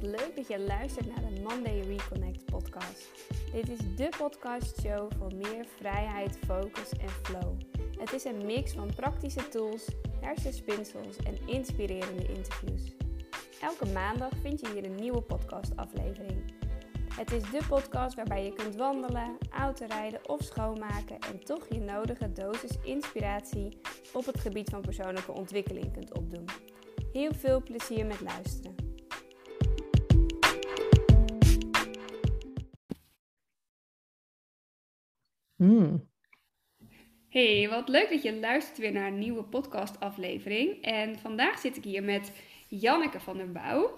wat leuk dat je luistert naar de Monday Reconnect podcast. Dit is de podcastshow voor meer vrijheid, focus en flow. Het is een mix van praktische tools, hersenspinsels en inspirerende interviews. Elke maandag vind je hier een nieuwe podcastaflevering. Het is de podcast waarbij je kunt wandelen, autorijden of schoonmaken en toch je nodige dosis inspiratie op het gebied van persoonlijke ontwikkeling kunt opdoen. Heel veel plezier met luisteren. Hmm. Hey, wat leuk dat je luistert weer naar een nieuwe podcastaflevering. En vandaag zit ik hier met Janneke van der Bouw.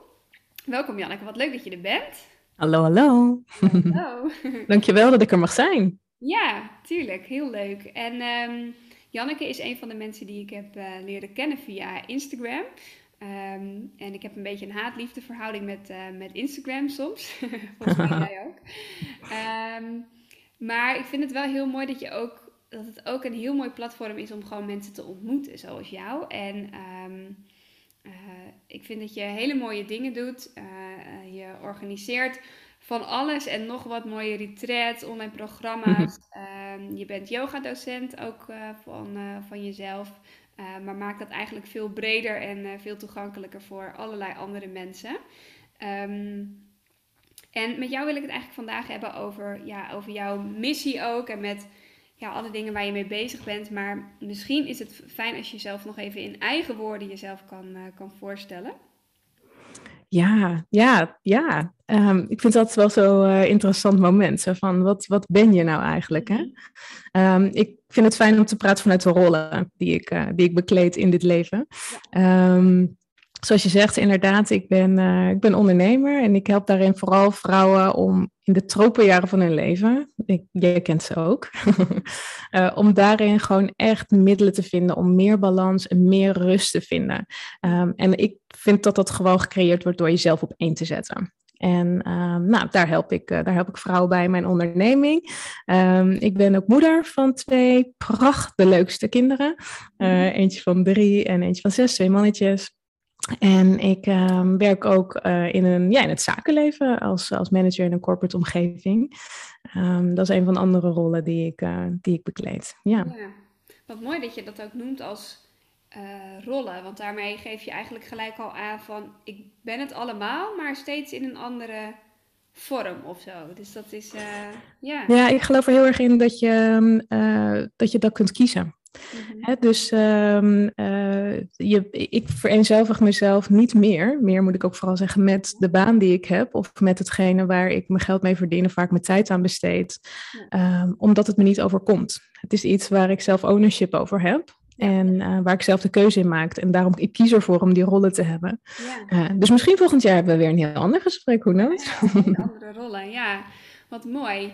Welkom Janneke, wat leuk dat je er bent. Hallo, hallo. Hallo. Dankjewel dat ik er mag zijn. ja, tuurlijk, heel leuk. En ehm, Janneke is een van de mensen die ik heb eh, leren kennen via Instagram. Ehm, en ik heb een beetje een haat-liefde verhouding met, eh, met Instagram soms. Volgens mij jij ook. Ehm, maar ik vind het wel heel mooi dat, je ook, dat het ook een heel mooi platform is om gewoon mensen te ontmoeten zoals jou. En ehm, eh, ik vind dat je hele mooie dingen doet. Eh, eh, je organiseert van alles en nog wat mooie retreats, online programma's. Ehm, je bent yogadocent ook van, van jezelf. maar maakt dat eigenlijk veel breder en veel toegankelijker voor allerlei andere mensen. Ehm, en met jou wil ik het eigenlijk vandaag hebben over, ja, over jouw missie ook. En met ja, alle dingen waar je mee bezig bent. Maar misschien is het fijn als je jezelf nog even in eigen woorden jezelf kan, eh, kan voorstellen. Ja, ja, ja. Ehm, ik vind dat wel zo'n interessant moment. Zo van, wat, wat ben je nou eigenlijk? Hè? Ehm, ik vind het fijn om te praten vanuit de rollen die ik, eh, die ik bekleed in dit leven. Ehm, zoals je zegt, inderdaad, ik ben, eh, ik ben ondernemer en ik help daarin vooral vrouwen om in de tropenjaren van hun leven, ik, jij kent ze ook, eh, om daarin gewoon echt middelen te vinden om meer balans en meer rust te vinden. Ehm, en ik vind dat dat gewoon gecreëerd wordt door jezelf op één te zetten. En ehm, nou, daar, help ik, eh, daar help ik vrouwen bij in mijn onderneming. Ehm, ik ben ook moeder van twee pracht de leukste kinderen. Eh, eentje van drie en eentje van zes, twee mannetjes. En ik ehm, werk ook eh, in, een, ja, in het zakenleven als, als manager in een corporate omgeving. Ehm, dat is een van de andere rollen die ik, eh, die ik bekleed. Ja. Ja, wat mooi dat je dat ook noemt als eh, rollen. Want daarmee geef je eigenlijk gelijk al aan van ik ben het allemaal, maar steeds in een andere vorm of zo. Dus dat is, ja. ja, ik geloof er heel erg in dat je, ehm, eh, dat, je dat kunt kiezen. Mhm. Dus ehm, eh, je, ik vereenzelvig mezelf niet meer, meer moet ik ook vooral zeggen, met de baan die ik heb of met hetgene waar ik mijn geld mee verdien of waar ik mijn tijd aan besteed, Ja. Ehm, omdat het me niet overkomt. Het is iets waar ik zelf ownership over heb en eh, waar ik zelf de keuze in maak. En daarom ik kies ervoor om die rollen te hebben. Ja. Eh, dus misschien volgend jaar hebben we weer een heel ander gesprek, hoe knows? Ja, andere rollen, ja. Wat mooi.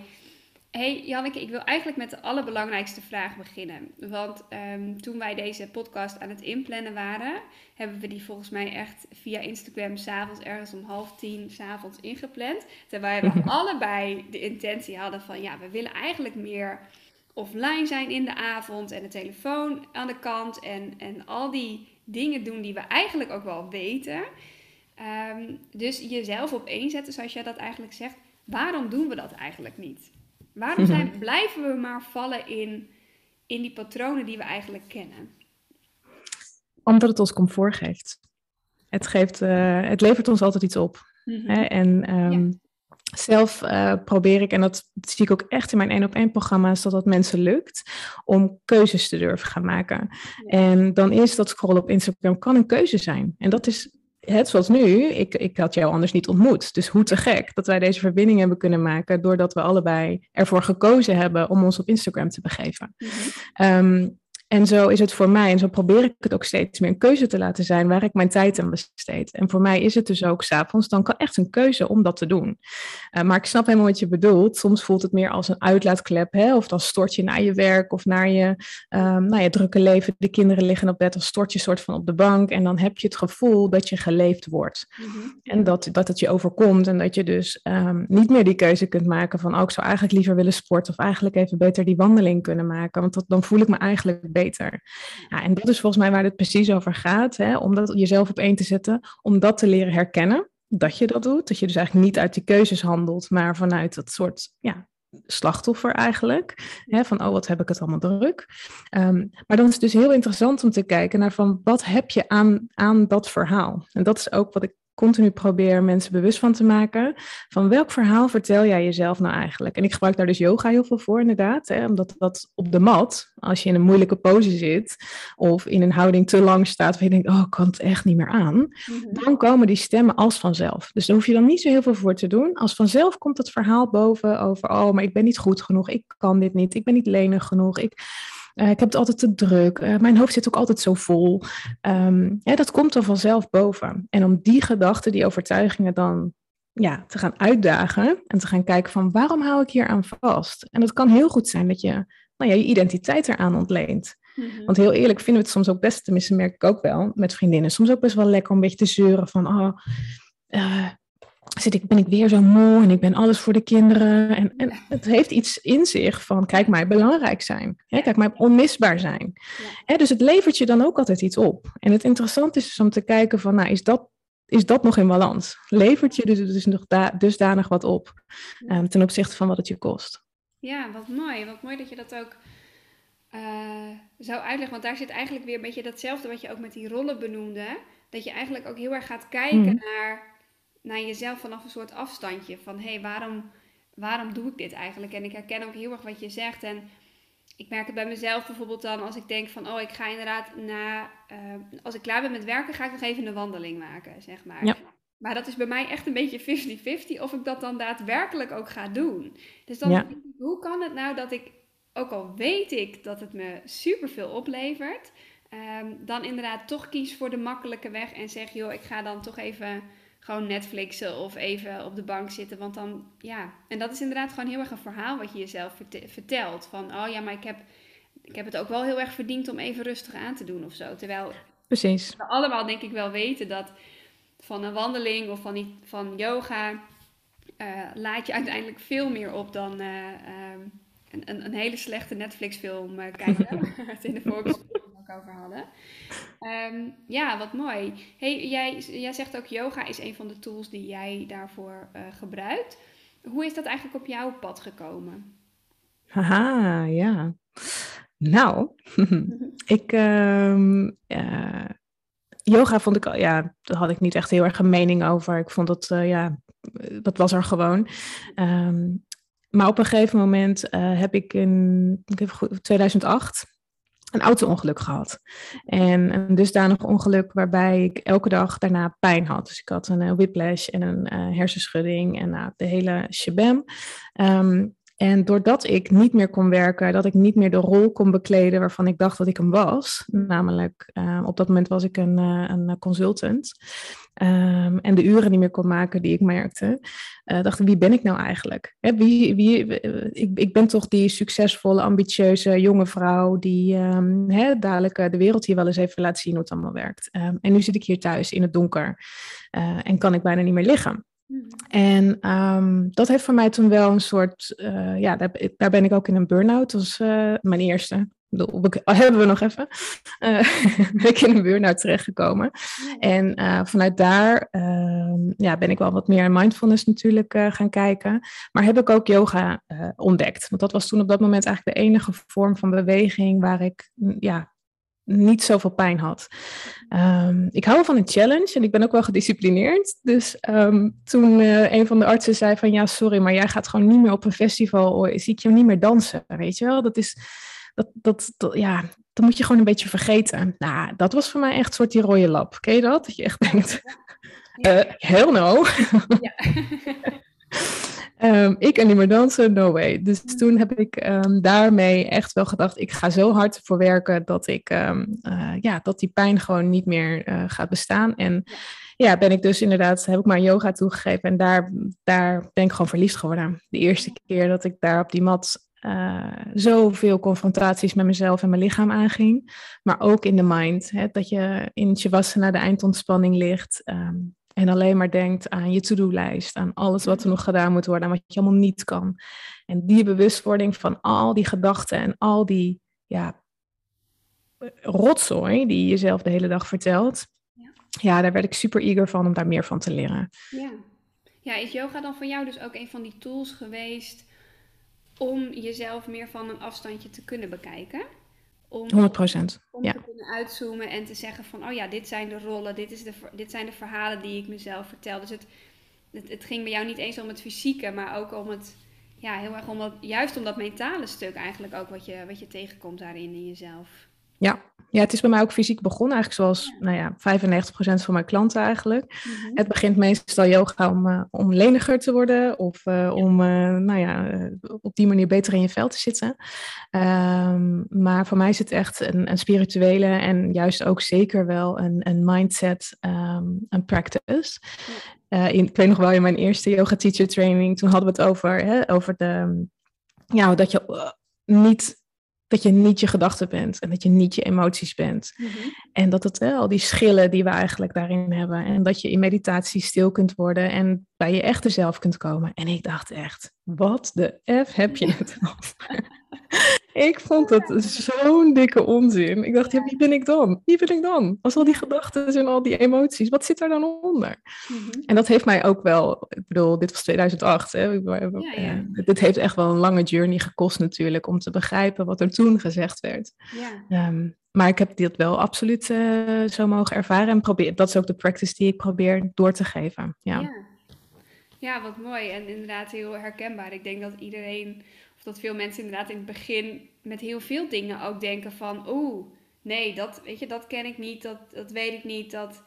Hey, Janneke, ik wil eigenlijk met de allerbelangrijkste vraag beginnen. Want ehm, toen wij deze podcast aan het inplannen waren, hebben we die volgens mij echt via Instagram s'avonds ergens om half tien s'avonds ingepland. Terwijl we allebei de intentie hadden van, ja, we willen eigenlijk meer offline zijn in de avond en de telefoon aan de kant en, en al die dingen doen die we eigenlijk ook wel weten. Ehm, dus jezelf op één zetten, zoals jij dat eigenlijk zegt. Waarom doen we dat eigenlijk niet? Waarom zijn, blijven we maar vallen in, in die patronen die we eigenlijk kennen? Omdat het ons comfort geeft. Het, geeft eh, het levert ons altijd iets op. Hè? En ehm, zelf eh, probeer ik, en dat zie ik ook echt in mijn één op één programma's, dat dat mensen lukt om keuzes te durven gaan maken. Ja. En dan is dat scrollen op Instagram kan een keuze zijn. En dat is het zoals nu. Ik, ik had jou anders niet ontmoet. Dus hoe te gek dat wij deze verbinding hebben kunnen maken doordat we allebei ervoor gekozen hebben om ons op Instagram te begeven. Mhm. Ehm, en zo is het voor mij, en zo probeer ik het ook steeds meer een keuze te laten zijn waar ik mijn tijd aan besteed. En voor mij is het dus ook s'avonds dan kan echt een keuze om dat te doen. Uh, maar ik snap helemaal wat je bedoelt. Soms voelt het meer als een uitlaatklep, hè? of dan stort je naar je werk of naar je, um, naar je drukke leven. De kinderen liggen op bed, dan stort je soort van op de bank en dan heb je het gevoel dat je geleefd wordt. Mhm. En dat, dat het je overkomt en dat je dus um, niet meer die keuze kunt maken van, oh, ik zou eigenlijk liever willen sporten of eigenlijk even beter die wandeling kunnen maken, want dat, dan voel ik me eigenlijk beter. En dat is volgens mij waar het precies over gaat, hè? om dat jezelf op één te zetten, om dat te leren herkennen. dat je dat doet. Dat je dus eigenlijk niet uit die keuzes handelt, maar vanuit dat soort ja, slachtoffer eigenlijk. Hè, van, oh, wat heb ik het allemaal druk. Um, maar dan is het dus heel interessant om te kijken naar van, wat heb je aan, aan dat verhaal? En dat is ook wat ik continu probeer mensen bewust van te maken. Van welk verhaal vertel jij jezelf nou eigenlijk? En ik gebruik daar dus yoga heel veel voor, inderdaad. Hè, omdat dat op de mat, als je in een moeilijke pose zit. of in een houding te lang staat. waar je denkt: oh, ik kan het echt niet meer aan. Mhm. dan komen die stemmen als vanzelf. Dus daar hoef je dan niet zo heel veel voor te doen. Als vanzelf komt het verhaal boven over: oh, maar ik ben niet goed genoeg. Ik kan dit niet. Ik ben niet lenig genoeg. Ik uh, ik heb het altijd te druk. Uh, mijn hoofd zit ook altijd zo vol. Um, ja, dat komt er vanzelf boven. En om die gedachten, die overtuigingen dan ja, te gaan uitdagen en te gaan kijken van waarom hou ik hier aan vast? En het kan heel goed zijn dat je nou ja, je identiteit eraan ontleent. Mm-hmm. Want heel eerlijk vinden we het soms ook best, tenminste merk ik ook wel met vriendinnen, soms ook best wel lekker om een beetje te zeuren van, oh, uh, zit ik, ben ik weer zo moe en ik ben alles voor de kinderen. En, en het heeft iets in zich van, kijk mij belangrijk zijn. Hè, kijk mij onmisbaar zijn. Hè, dus het levert je dan ook altijd iets op. En het interessante is dus om te kijken van, nou, is dat, is dat nog in balans? Levert je dus, dus nog da dusdanig wat op um, ten opzichte van wat het je kost? Ja, wat mooi. Wat mooi dat je dat ook uh, zou uitleggen. Want daar zit eigenlijk weer een beetje datzelfde wat je ook met die rollen benoemde. Dat je eigenlijk ook heel erg gaat kijken mm. naar naar jezelf vanaf een soort afstandje. Van hé, hey, waarom, waarom doe ik dit eigenlijk? En ik herken ook heel erg wat je zegt. En ik merk het bij mezelf bijvoorbeeld dan als ik denk van, oh, ik ga inderdaad na, uh, als ik klaar ben met werken, ga ik nog even een wandeling maken, zeg maar. Ja. Maar dat is bij mij echt een beetje 50-50 of ik dat dan daadwerkelijk ook ga doen. Dus dan, ja. hoe kan het nou dat ik, ook al weet ik dat het me superveel oplevert, um, dan inderdaad toch kies voor de makkelijke weg en zeg, joh, ik ga dan toch even gewoon Netflixen of even op de bank zitten. Want dan, ja. En dat is inderdaad gewoon heel erg een verhaal wat je jezelf vertelt. Van, oh ja, maar ik heb, ik heb het ook wel heel erg verdiend om even rustig aan te doen of zo. Terwijl Precies. we allemaal denk ik wel weten dat van een wandeling of van, die, van yoga uh, laat je uiteindelijk veel meer op dan uh, um, een, een, hele slechte Netflix film uh, kijken. in de hadden. Ehm, ja, wat mooi. Hey, jij, jij zegt ook yoga is een van de tools die jij daarvoor uh, gebruikt. Hoe is dat eigenlijk op jouw pad gekomen? Haha, ja. Nou, ik. Uh, yoga vond ik al, ja, daar had ik niet echt heel erg een mening over. Ik vond dat, uh, ja, dat was er gewoon. Um, maar op een gegeven moment heb ik in ik heb 2008 een auto-ongeluk gehad. En een dusdanig ongeluk waarbij ik elke dag daarna pijn had. Dus ik had een uh, whiplash en een uh, hersenschudding en uh, de hele shabam. Um, en doordat ik niet meer kon werken, dat ik niet meer de rol kon bekleden waarvan ik dacht dat ik hem was, namelijk uh, op dat moment was ik een, uh, een consultant, um, en de uren niet meer kon maken die ik merkte, uh, dacht ik, wie ben ik nou eigenlijk? Hè, wie, wie, ik, ik ben toch die succesvolle, ambitieuze jonge vrouw die um, hè, dadelijk de wereld hier wel eens even laat zien hoe het allemaal werkt. Um, en nu zit ik hier thuis in het donker en kan ik bijna niet meer liggen. Mhm. En um, dat heeft voor mij toen wel een soort, uh, ja, daar, daar, ben ik ook in een burn-out. Dat was uh, mijn eerste. Dat hebben we nog even. Uh, ben ik in een burn-out terechtgekomen. En vanuit daar uh, ja, ben ik wel wat meer in mindfulness natuurlijk gaan kijken. Maar heb ik ook yoga ontdekt. Want dat was toen op dat moment eigenlijk de enige vorm van beweging waar ik ja, niet zoveel pijn had. Um, ik hou van een challenge en ik ben ook wel gedisciplineerd. Dus um, toen uh, een van de artsen zei van ja, sorry, maar jij gaat gewoon niet meer op een festival, zie ik je niet meer dansen, weet je wel? Dat is, dat, dat, dat, ja, dat moet je gewoon een beetje vergeten. Nou, dat was voor mij echt een soort die rode lap. Ken je dat? Dat je echt denkt, ja. uh, hell no. Ja. Um, ik en meer dansen, no way. Dus toen heb ik um, daarmee echt wel gedacht, ik ga zo hard voor werken dat ik, um, uh, ja, dat die pijn gewoon niet meer uh, gaat bestaan. En ja, ben ik dus inderdaad, heb ik maar yoga toegegeven en daar, daar ben ik gewoon verliefd geworden. De eerste keer dat ik daar op die mat uh, zoveel confrontaties met mezelf en mijn lichaam aanging. Maar ook in de mind, hè, dat je in shavasana de eindontspanning ligt. Um, en alleen maar denkt aan je to-do-lijst, aan alles wat er nog gedaan moet worden, en wat je allemaal niet kan. En die bewustwording van al die gedachten en al die ja, rotzooi die je jezelf de hele dag vertelt. Ja. ja, daar werd ik super eager van om daar meer van te leren. Ja. ja, is yoga dan voor jou dus ook een van die tools geweest om jezelf meer van een afstandje te kunnen bekijken? Om, 100 Om ja. te kunnen uitzoomen en te zeggen van, oh ja, dit zijn de rollen, dit, is de, dit zijn de verhalen die ik mezelf vertel. Dus het, het, het ging bij jou niet eens om het fysieke, maar ook om het, ja, heel erg om dat, juist om dat mentale stuk eigenlijk ook wat je, wat je tegenkomt daarin in jezelf. Ja, ja, het is bij mij ook fysiek begonnen, eigenlijk zoals nou ja, 95% van mijn klanten eigenlijk. Mhm. Het begint meestal yoga om, uh, om leniger te worden of uh, om uh, nou ja, op die manier beter in je vel te zitten. Um, maar voor mij is het echt een, een, spirituele en juist ook zeker wel een, een mindset, um, een practice. In, ik weet nog wel in mijn eerste yoga teacher training, toen hadden we het over, hè, over de, ja, dat je niet dat je niet je gedachten bent en dat je niet je emoties bent. Mhm. En dat het al die schillen die we eigenlijk daarin hebben. En dat je in meditatie stil kunt worden en bij je echte zelf kunt komen. En ik dacht echt, wat de F heb je het over? Ik vond het zo'n dikke onzin. Ik dacht, ja, wie ben ik dan? Wie ben ik dan? Als al die gedachten en al die emoties, wat zit daar dan onder? Mhm. En dat heeft mij ook wel, ik bedoel, dit was 2008. Hè? Ja, ja. Dit heeft echt wel een lange journey gekost natuurlijk om te begrijpen wat er toen gezegd werd. Ja. Um, maar ik heb dit wel absoluut uh, zo mogen ervaren en probeer, dat is ook de practice die ik probeer door te geven. Ja. Ja, wat mooi en inderdaad heel herkenbaar. Ik denk dat iedereen, dat veel mensen inderdaad in het begin met heel veel dingen ook denken van, oeh, nee, dat, weet je, dat ken ik niet, dat, dat weet ik niet. Dat,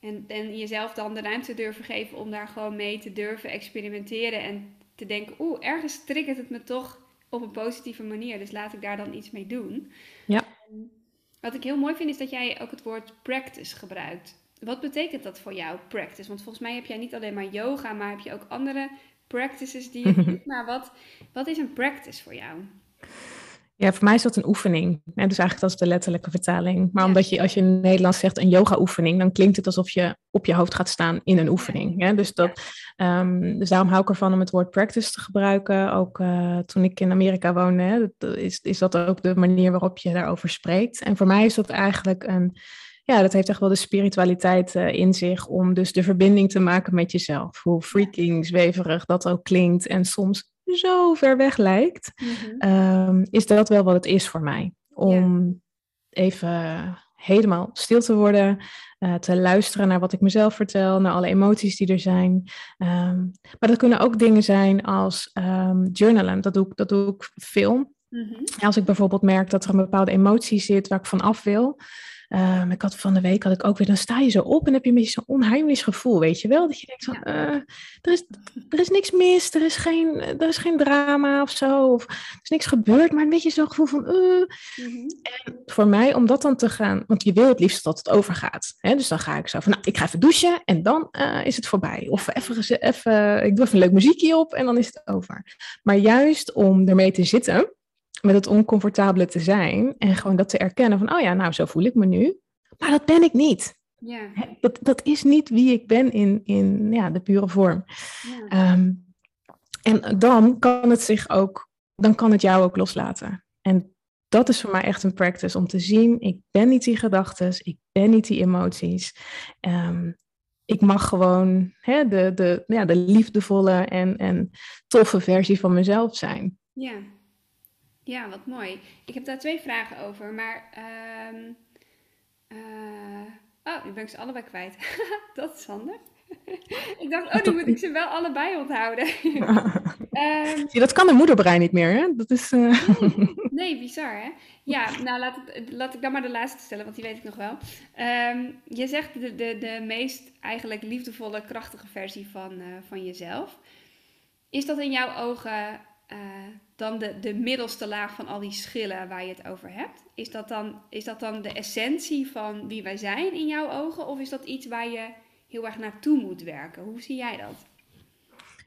en, en jezelf dan de ruimte durven geven om daar gewoon mee te durven experimenteren en te denken, oeh, ergens triggert het me toch op een positieve manier, dus laat ik daar dan iets mee doen. Ja. Wat ik heel mooi vind is dat jij ook het woord practice gebruikt. Wat betekent dat voor jou, practice? Want volgens mij heb jij niet alleen maar yoga, maar heb je ook andere practices die je doet. Maar wat, wat is een practice voor jou? Ja, voor mij is dat een oefening. En dus eigenlijk dat is de letterlijke vertaling. Maar omdat je, als je in Nederlands zegt een yoga-oefening, dan klinkt het alsof je op je hoofd gaat staan in een oefening. Dus, dat, um, dus daarom hou ik ervan om het woord practice te gebruiken. Ook uh, toen ik in Amerika woonde, hè, is, is dat ook de manier waarop je daarover spreekt. En voor mij is dat eigenlijk een ja, dat heeft echt wel de spiritualiteit uh, in zich om dus de verbinding te maken met jezelf. Hoe freaking zweverig dat ook klinkt en soms zo ver weg lijkt, mm um, is dat wel wat het is voor mij. Om even helemaal stil te worden, uh, te luisteren naar wat ik mezelf vertel, naar alle emoties die er zijn. Um, maar dat kunnen ook dingen zijn als um, journalen. Dat doe ik, dat doe ik veel. Mm -hmm. Als ik bijvoorbeeld merk dat er een bepaalde emotie zit waar ik van af wil, Um, ik had van de week had ik ook weer, dan sta je zo op en heb je een beetje zo'n onheimelijk gevoel, weet je wel? Dat je denkt van, uh, er, is, er is niks mis, er is, geen, er is geen drama of zo, of er is niks gebeurd, maar een beetje zo'n gevoel van, uh. mm-hmm. En voor mij, om dat dan te gaan, want je wil het liefst dat het overgaat. Hè? Dus dan ga ik zo van, nou, ik ga even douchen en dan uh, is het voorbij. Of even, even, ik doe even een leuk muziekje op en dan is het over. Maar juist om ermee te zitten, met het oncomfortabele te zijn en gewoon dat te erkennen van, oh ja, nou zo voel ik me nu, maar dat ben ik niet. Ja. Dat, dat is niet wie ik ben in, in ja, de pure vorm. Ja. Um, en dan kan het zich ook, dan kan het jou ook loslaten. En dat is voor mij echt een practice om te zien, ik ben niet die gedachten, ik ben niet die emoties. Um, ik mag gewoon hè, de, de, ja, de liefdevolle en, en toffe versie van mezelf zijn. Ja. Ja, wat mooi. Ik heb daar twee vragen over, maar. Um, uh, oh, nu ben ik ze allebei kwijt. dat is handig. ik dacht, oh, nu moet ik ze wel allebei onthouden. um, ja, dat kan de moederbrein niet meer, hè? Dat is. Uh... nee, bizar, hè? Ja, nou laat, het, laat ik dan maar de laatste stellen, want die weet ik nog wel. Um, je zegt de, de, de meest eigenlijk liefdevolle, krachtige versie van, uh, van jezelf. Is dat in jouw ogen dan de, de middelste laag van al die schillen waar je het over hebt? Is dat, dan, is dat dan de essentie van wie wij zijn in jouw ogen? Of is dat iets waar je heel erg naartoe moet werken? Hoe zie jij dat?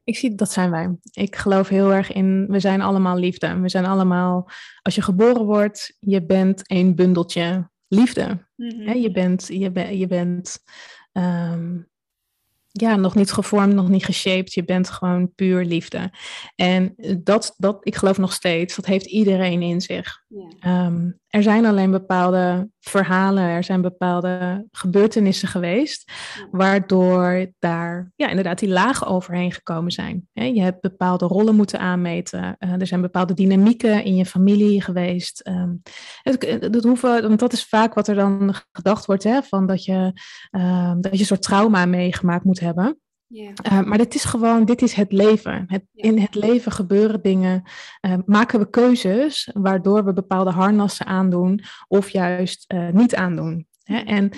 Ik zie, dat zijn wij. Ik geloof heel erg in, we zijn allemaal liefde. We zijn allemaal, als je geboren wordt, je bent een bundeltje liefde. Mm je bent, je, ben, je bent um, ja, nog niet gevormd, nog niet geshaped. Je bent gewoon puur liefde. En dat, dat, ik geloof nog steeds, dat heeft iedereen in zich. Ehm, er zijn alleen bepaalde verhalen, er zijn bepaalde gebeurtenissen geweest, waardoor daar ja, inderdaad die lagen overheen gekomen zijn. je hebt bepaalde rollen moeten aanmeten, uh, er zijn bepaalde dynamieken in je familie geweest. Um, het, dat hoeven, want dat is vaak wat er dan gedacht wordt, hè, van dat je, um, dat je een soort trauma meegemaakt moet hebben. Yeah. maar dit is gewoon, dit is het leven. Het, In het leven gebeuren dingen, uh, maken we keuzes waardoor we bepaalde harnassen aandoen of juist uh, niet aandoen. Hè? En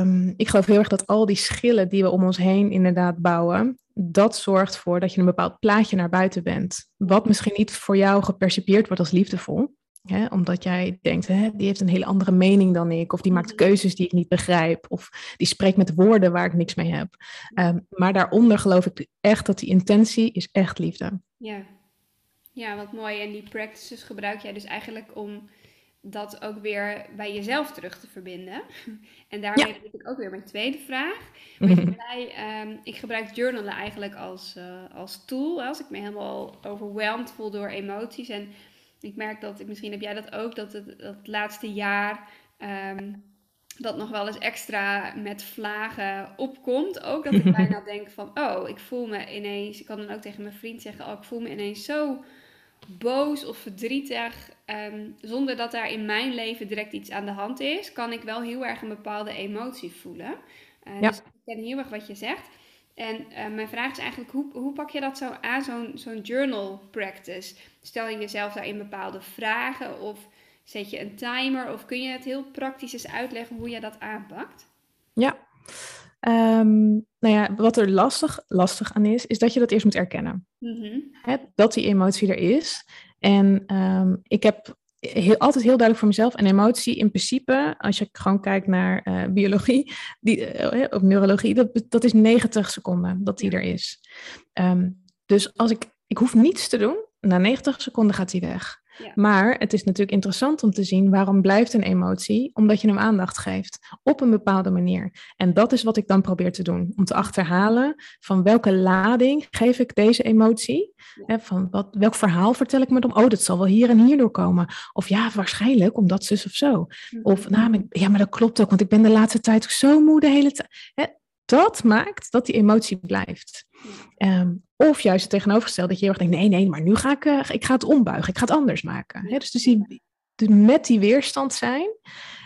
um, ik geloof heel erg dat al die schillen die we om ons heen inderdaad bouwen, dat zorgt voor dat je een bepaald plaatje naar buiten bent. Wat misschien niet voor jou gepercipieerd wordt als liefdevol. Hè, omdat jij denkt, hè, die heeft een hele andere mening dan ik, of die maakt mhm. keuzes die ik niet begrijp, of die spreekt met woorden waar ik niks mee heb. Um, maar daaronder geloof ik echt dat die intentie is echt liefde. Ja. ja, wat mooi. En die practices gebruik jij dus eigenlijk om dat ook weer bij jezelf terug te verbinden. En daarmee ja. heb ik ook weer mijn tweede vraag. Want um, ik gebruik journalen eigenlijk als, uh, als tool. Als ik me helemaal overweldigd voel door emoties. En ik merk dat, misschien heb jij dat ook, dat het, dat laatste jaar um, dat nog wel eens extra met vlagen opkomt. Ook dat ik bijna denk van, oh, ik voel me ineens, ik kan dan ook tegen mijn vriend zeggen, oh, ik voel me ineens zo boos of verdrietig. Um, zonder dat daar in mijn leven direct iets aan de hand is, kan ik wel heel erg een bepaalde emotie voelen. Uh, ja. Dus ik ken heel erg wat je zegt. En uh, mijn vraag is eigenlijk, hoe, hoe pak je dat zo aan, zo'n zo'n journal practice? Stel je jezelf daarin bepaalde vragen of zet je een timer? Of kun je het heel praktisch eens uitleggen hoe je dat aanpakt? Ja, um, nou ja, wat er lastig, lastig aan is, is dat je dat eerst moet erkennen. Mm dat die emotie er is. En um, ik heb heel, altijd heel duidelijk voor mezelf. Een emotie in principe, als je gewoon kijkt naar uh, biologie die, uh, of neurologie, dat, dat is 90 seconden dat die er is. Um, dus als ik, ik hoef niets te doen, na 90 seconden gaat die weg. Maar het is natuurlijk interessant om te zien waarom blijft een emotie, omdat je hem aandacht geeft op een bepaalde manier. En dat is wat ik dan probeer te doen, om te achterhalen van welke lading geef ik deze emotie. Hè, van wat, welk verhaal vertel ik me dan? Oh, dat zal wel hier en hier doorkomen. Of ja, waarschijnlijk omdat zus of zo. Mhm. Of nou, ja, maar dat klopt ook, want ik ben de laatste tijd zo moe de hele tijd. Dat maakt dat die emotie blijft. Um, of juist het tegenovergestelde, dat je heel erg denkt, nee, nee, maar nu ga ik, uh, ik ga het ombuigen, ik ga het anders maken. dus, dus, die, dus met die weerstand zijn.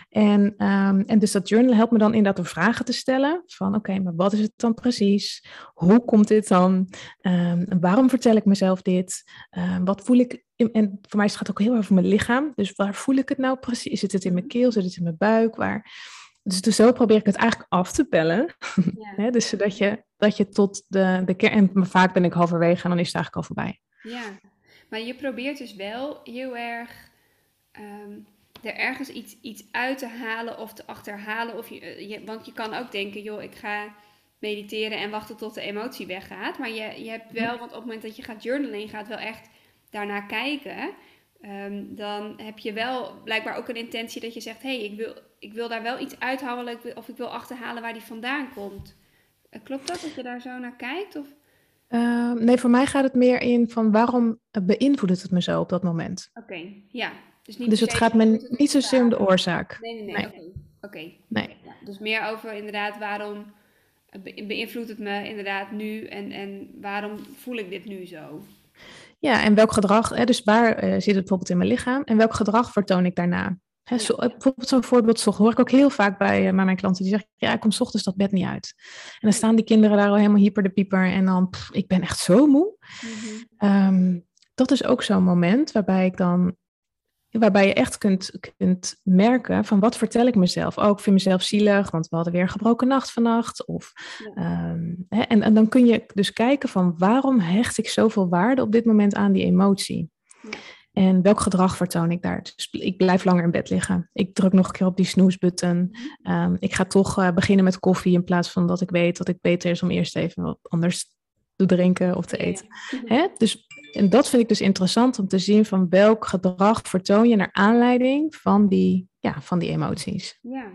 En, um, en dus dat journal helpt me dan inderdaad om vragen te stellen. Van oké, maar wat is het dan precies? Hoe komt dit dan? Um, waarom vertel ik mezelf dit? wat voel ik? En voor mij gaat het ook heel erg over mijn lichaam. Dus waar voel ik het nou precies? Zit het in mijn keel? Zit het in mijn buik? Waar... Dus, dus zo probeer ik het eigenlijk af te pellen. Ja. dus zodat je, dat je tot de, de kern... En vaak ben ik halverwege en dan is het eigenlijk al voorbij. Ja, maar je probeert dus wel heel erg... Um, er ergens iets, iets uit te halen of te achterhalen. Of je, je, want je kan ook denken, joh, ik ga mediteren en wachten tot de emotie weggaat. Maar je, je hebt wel, want op het moment dat je gaat journalen, je gaat wel echt daarnaar kijken... Ehm, dan heb je wel blijkbaar ook een intentie dat je zegt: hé, hey, ik, wil, ik wil daar wel iets uithalen of ik wil achterhalen waar die vandaan komt. Uh, klopt dat dat je daar zo naar kijkt? Of? Uh, nee, voor mij gaat het meer in van waarom beïnvloedt het me zo op dat moment. Oké, ja. Dus, niet dus het gaat me niet zozeer om de oorzaak. Nee, nee, nee. Oké. Okay. Nee. Ja, dus meer over inderdaad waarom beïnvloedt het me inderdaad nu en, en waarom voel ik dit nu zo? Ja, en welk gedrag, hè, dus waar uh, zit het bijvoorbeeld in mijn lichaam en welk gedrag vertoon ik daarna? Zo, eh, bijvoorbeeld zo'n voorbeeld hoor ik ook heel vaak bij, uh, mijn klanten die zeggen, ja, ik kom s ochtends dat bed niet uit. En dan staan die kinderen daar al helemaal hyper de pieper en dan, pff, ik ben echt zo moe. Mm um, dat is ook zo'n moment waarbij ik dan waarbij je echt kunt, kunt merken van wat vertel ik mezelf. Ook oh, vind mezelf zielig, want we hadden weer een gebroken nacht vannacht. Of, ehm, en dan kun je dus kijken van waarom hecht ik zoveel waarde op dit moment aan die emotie. En welk gedrag vertoon ik daar? Dus ik blijf langer in bed liggen. Ik druk nog een keer op die snoesbutton. Um, ik ga toch uh, beginnen met koffie in plaats van dat ik weet dat het beter is om eerst even wat anders te drinken of te eten. Hè? Dus en dat vind ik dus interessant om te zien van welk gedrag vertoon je naar aanleiding van die, ja, van die emoties. Ja.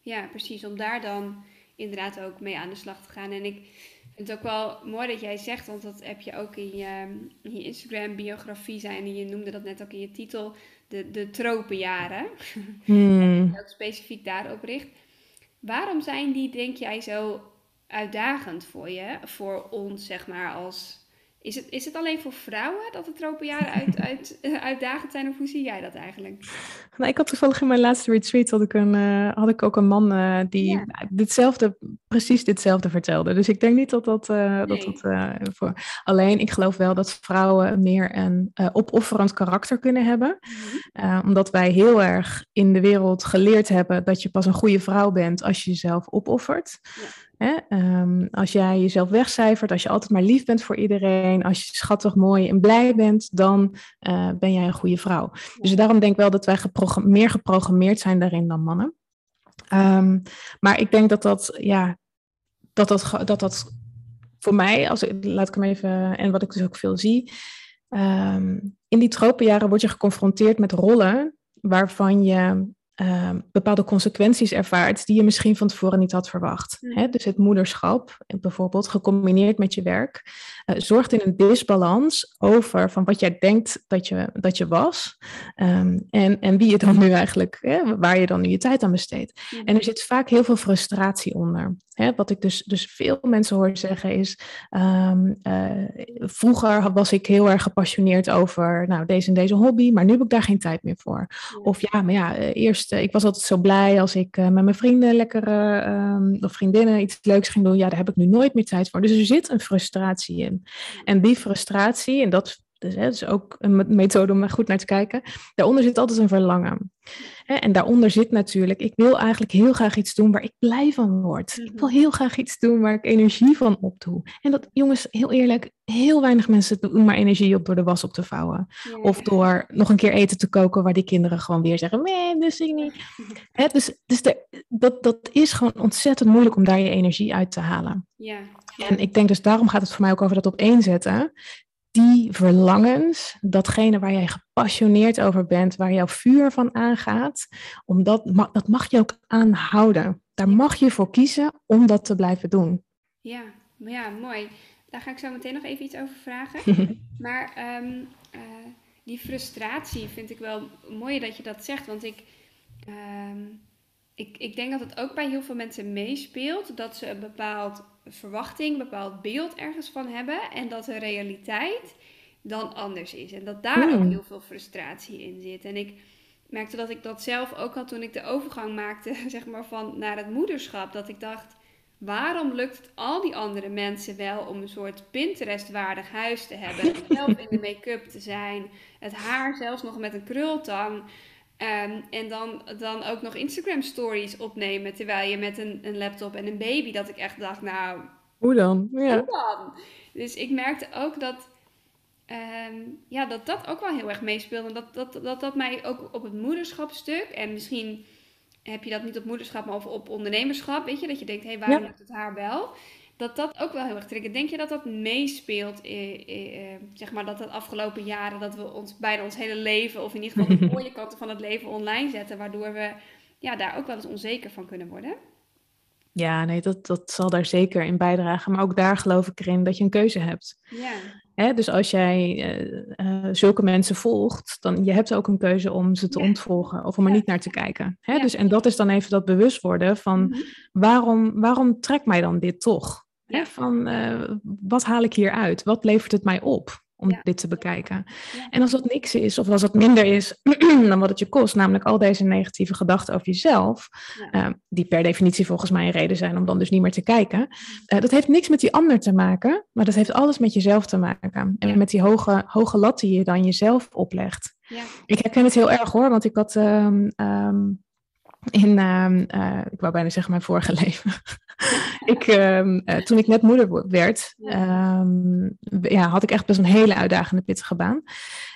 ja, precies. Om daar dan inderdaad ook mee aan de slag te gaan. En ik vind het ook wel mooi dat jij zegt, want dat heb je ook in je, in je Instagram-biografie zijn. En je noemde dat net ook in je titel, de, de tropenjaren. Hmm. ook specifiek daarop richt. Waarom zijn die, denk jij, zo uitdagend voor je, voor ons, zeg maar, als is het, is het alleen voor vrouwen dat de tropenjaren uit, uit, uh, uitdagend zijn? Of hoe zie jij dat eigenlijk? Nou, ik had toevallig in mijn laatste retreat had ik, een, uh, had ik ook een man uh, die ditzelfde, precies ditzelfde vertelde. Dus ik denk niet dat dat, nee. dat, dat voor... Alleen, ik geloof wel dat vrouwen meer een opofferend karakter kunnen hebben. Mm -hmm. omdat wij heel erg in de wereld geleerd hebben dat je pas een goede vrouw bent als je jezelf opoffert. Ja. Hè? Um, als jij jezelf wegcijfert, als je altijd maar lief bent voor iedereen, als je schattig, mooi en blij bent, dan uh, ben jij een goede vrouw. Dus daarom denk ik wel dat wij geprogram meer geprogrammeerd zijn daarin dan mannen. Um, maar ik denk dat dat, ja, dat dat, dat, dat voor mij, als ik, laat ik hem even, en wat ik dus ook veel zie, um, in die tropenjaren word je geconfronteerd met rollen waarvan je uh, bepaalde consequenties ervaart die je misschien van tevoren niet had verwacht. Mm. Hè? Dus het moederschap, bijvoorbeeld gecombineerd met je werk, uh, zorgt in een disbalans over van wat jij denkt dat je, dat je was um, en, en wie je dan nu eigenlijk, hè, waar je dan nu je tijd aan besteedt. Mm. En er zit vaak heel veel frustratie onder. Hè? Wat ik dus, dus veel mensen hoor zeggen is, um, uh, vroeger was ik heel erg gepassioneerd over nou, deze en deze hobby, maar nu heb ik daar geen tijd meer voor. Of ja, maar ja, eerst eh, ik was altijd zo blij als ik uh, met mijn vrienden lekker, uh, of vriendinnen iets leuks ging doen. Ja, daar heb ik nu nooit meer tijd voor. Dus er zit een frustratie in. En die frustratie, en dat dus, hè, is ook een methode om er goed naar te kijken. Daaronder zit altijd een verlangen. Hè, en daaronder zit natuurlijk, ik wil eigenlijk heel graag iets doen waar ik blij van word. Ik wil mhm. heel graag iets doen waar ik energie van opdoe. En dat, jongens, heel eerlijk, heel weinig mensen doen maar energie op door de was op te vouwen. Of door nog een keer eten te koken waar die kinderen gewoon weer zeggen, nee, dus ik niet. Hè, dus dus de, dat, dat is gewoon ontzettend moeilijk om daar je energie uit te halen. Ja. En ik denk dus daarom gaat het voor mij ook over dat opeenzetten die verlangens, datgene waar jij gepassioneerd over bent, waar jouw vuur van aangaat, omdat, dat mag je ook aanhouden. Daar mag je voor kiezen om dat te blijven doen. Ja, ja mooi. Daar ga ik zo meteen nog even iets over vragen. maar um, uh, die frustratie vind ik wel mooi dat je dat zegt, want ik, um, ik, ik denk dat het ook bij heel veel mensen meespeelt dat ze een bepaald verwachting, een bepaald beeld ergens van hebben en dat de realiteit dan anders is. En dat daar ook hmm. heel veel frustratie in zit. En ik merkte dat ik dat zelf ook had toen ik de overgang maakte, zeg maar, van naar het moederschap. Dat ik dacht, waarom lukt het al die andere mensen wel om een soort Pinterest-waardig huis te hebben? Zelf in de make-up te zijn, het haar zelfs nog met een krultang. Um, en dan, dan ook nog Instagram stories opnemen terwijl je met een, een laptop en een baby. Dat ik echt dacht, nou. Hoe dan? Ja. Hoe dan? Dus ik merkte ook dat, um, ja, dat dat ook wel heel erg meespeelde. Dat dat, dat dat mij ook op het moederschapstuk. En misschien heb je dat niet op moederschap, maar op ondernemerschap. Weet je, dat je denkt, hé, hey, waarom ja. lukt het haar wel? Dat dat ook wel heel erg triggert. Denk je dat dat meespeelt, eh, eh, zeg maar, dat de afgelopen jaren, dat we ons bijna ons hele leven, of in ieder geval de mooie kanten van het leven online zetten, waardoor we ja, daar ook wel eens onzeker van kunnen worden? Ja, nee, dat, dat zal daar zeker in bijdragen. Maar ook daar geloof ik erin dat je een keuze hebt. Ja. Hè, dus als jij uh, uh, zulke mensen volgt, dan je hebt ook een keuze om ze te ja. ontvolgen of om er niet naar te kijken. Hè? Ja. Dus, en dat is dan even dat bewust worden van mm -hmm. waarom, waarom trekt mij dan dit toch? Van uh, wat haal ik hier uit? Wat levert het mij op om ja. dit te bekijken? Ja. En als dat niks is, of als dat minder is dan wat het je kost, namelijk al deze negatieve gedachten over jezelf, uh, die per definitie volgens mij een reden zijn om dan dus niet meer te kijken, uh, dat heeft niks met die ander te maken, maar dat heeft alles met jezelf te maken. En met die hoge, hoge lat die je dan jezelf oplegt. Ik herken het heel erg hoor, want ik had. Um, um, in, uh, uh, ik wou bijna zeggen mijn vorige leven. ik, uh, toen ik net moeder werd, ehm, ja, had ik echt best een hele uitdagende pittige baan.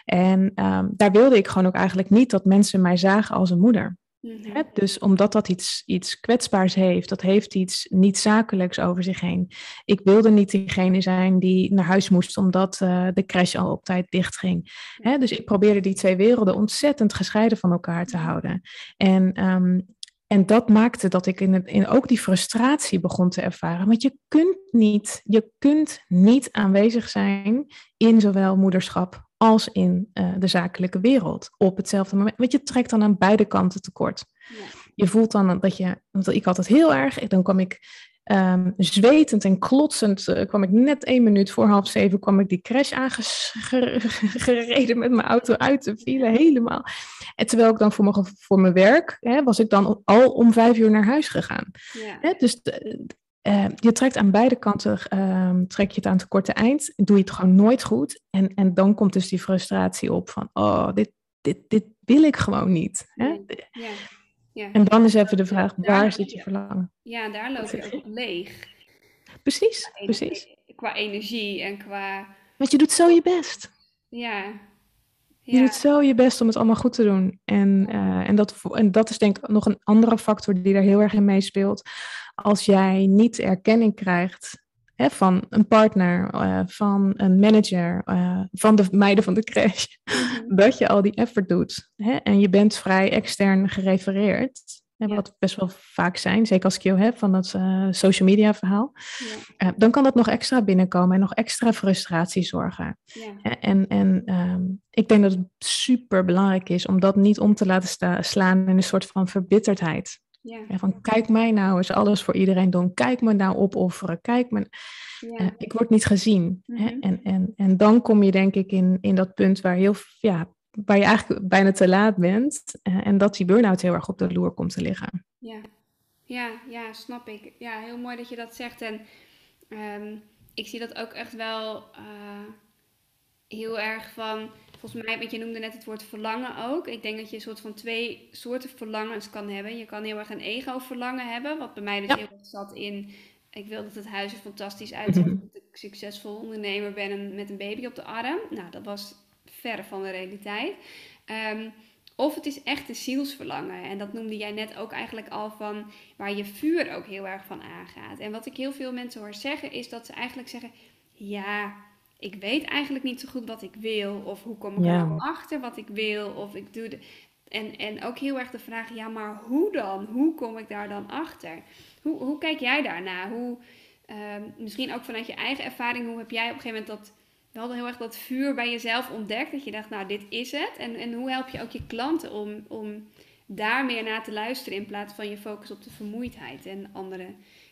En ehm, daar wilde ik gewoon ook eigenlijk niet dat mensen mij zagen als een moeder. Mm-hmm. Dus omdat dat iets, iets kwetsbaars heeft, dat heeft iets niet zakelijks over zich heen. Ik wilde niet diegene zijn die naar huis moest omdat uh, de crash al op tijd dichtging. Hè? Dus ik probeerde die twee werelden ontzettend gescheiden van elkaar te houden. En um, en dat maakte dat ik in, het, in ook die frustratie begon te ervaren. Want je kunt niet, je kunt niet aanwezig zijn in zowel moederschap als in uh, de zakelijke wereld op hetzelfde moment. Want je trekt dan aan beide kanten tekort. Ja. Je voelt dan dat je, want ik had het heel erg, dan kwam ik um, zwetend en klotsend, uh, kwam ik net één minuut voor half zeven, kwam ik die crash aangereden met mijn auto uit de file, helemaal. En terwijl ik dan voor mijn, voor mijn werk, hè, was ik dan al om vijf uur naar huis gegaan. Ja. Hè, dus uh, je trekt aan beide kanten, uh, trek je het aan het korte eind, doe je het gewoon nooit goed. En, en dan komt dus die frustratie op van, oh, dit, dit, dit wil ik gewoon niet. Hè? Ja. Ja. En dan is even de vraag, waar zit je verlangen? Ja, daar loop je ook leeg. Precies, qua precies. Qua energie en qua... Want je doet zo je best. Ja. Je doet zo je best om het allemaal goed te doen. En, uh, en, dat, en dat is denk ik nog een andere factor die daar heel erg in meespeelt. Als jij niet erkenning krijgt hè, van een partner, uh, van een manager, uh, van de meiden van de crash, mm-hmm. dat je al die effort doet. Hè, en je bent vrij extern gerefereerd. Ja. Wat best wel vaak zijn, zeker als ik jou heb van dat uh, social media verhaal. Ja. dan kan dat nog extra binnenkomen en nog extra frustratie zorgen. Ja. En, en um, ik denk dat het super belangrijk is om dat niet om te laten slaan in een soort van verbitterdheid. Ja. van kijk mij nou eens alles voor iedereen doen. Kijk me nou opofferen. Kijk me. Ja. Uh, ik word niet gezien. hè? Mhm. En, en, en dan kom je denk ik in, in dat punt waar, heel, ja, waar je eigenlijk bijna te laat bent. Uh, en dat die burn-out heel erg op de loer komt te liggen. Ja. Ja, ja, snap ik. Ja, heel mooi dat je dat zegt. En um, ik zie dat ook echt wel uh, heel erg van volgens mij, want je noemde net het woord verlangen ook. Ik denk dat je een soort van twee soorten verlangens kan hebben. Je kan heel erg een ego-verlangen hebben, wat bij mij dus heel erg zat in... Ik wil dat het huis er fantastisch uitziet, mhm. dat ik succesvol ondernemer ben en met een baby op de arm. Nou, dat was ver van de realiteit. Um, of het is echt een zielsverlangen. En dat noemde jij net ook eigenlijk al van waar je vuur ook heel erg van aangaat. En wat ik heel veel mensen hoor zeggen, is dat ze eigenlijk zeggen: Ja, ik weet eigenlijk niet zo goed wat ik wil. Of hoe kom ik er nou achter wat ik wil. Of ik doe de. En, en ook heel erg de vraag, ja, maar hoe dan? Hoe kom ik daar dan achter? Hoe, hoe kijk jij daarna? Hoe, ehm, misschien ook vanuit je eigen ervaring, hoe heb jij op een gegeven moment dat, wel heel erg dat vuur bij jezelf ontdekt? Dat je dacht, nou, dit is het. En, en hoe help je ook je klanten om, om daar meer naar te luisteren in plaats van je focus op de vermoeidheid en andere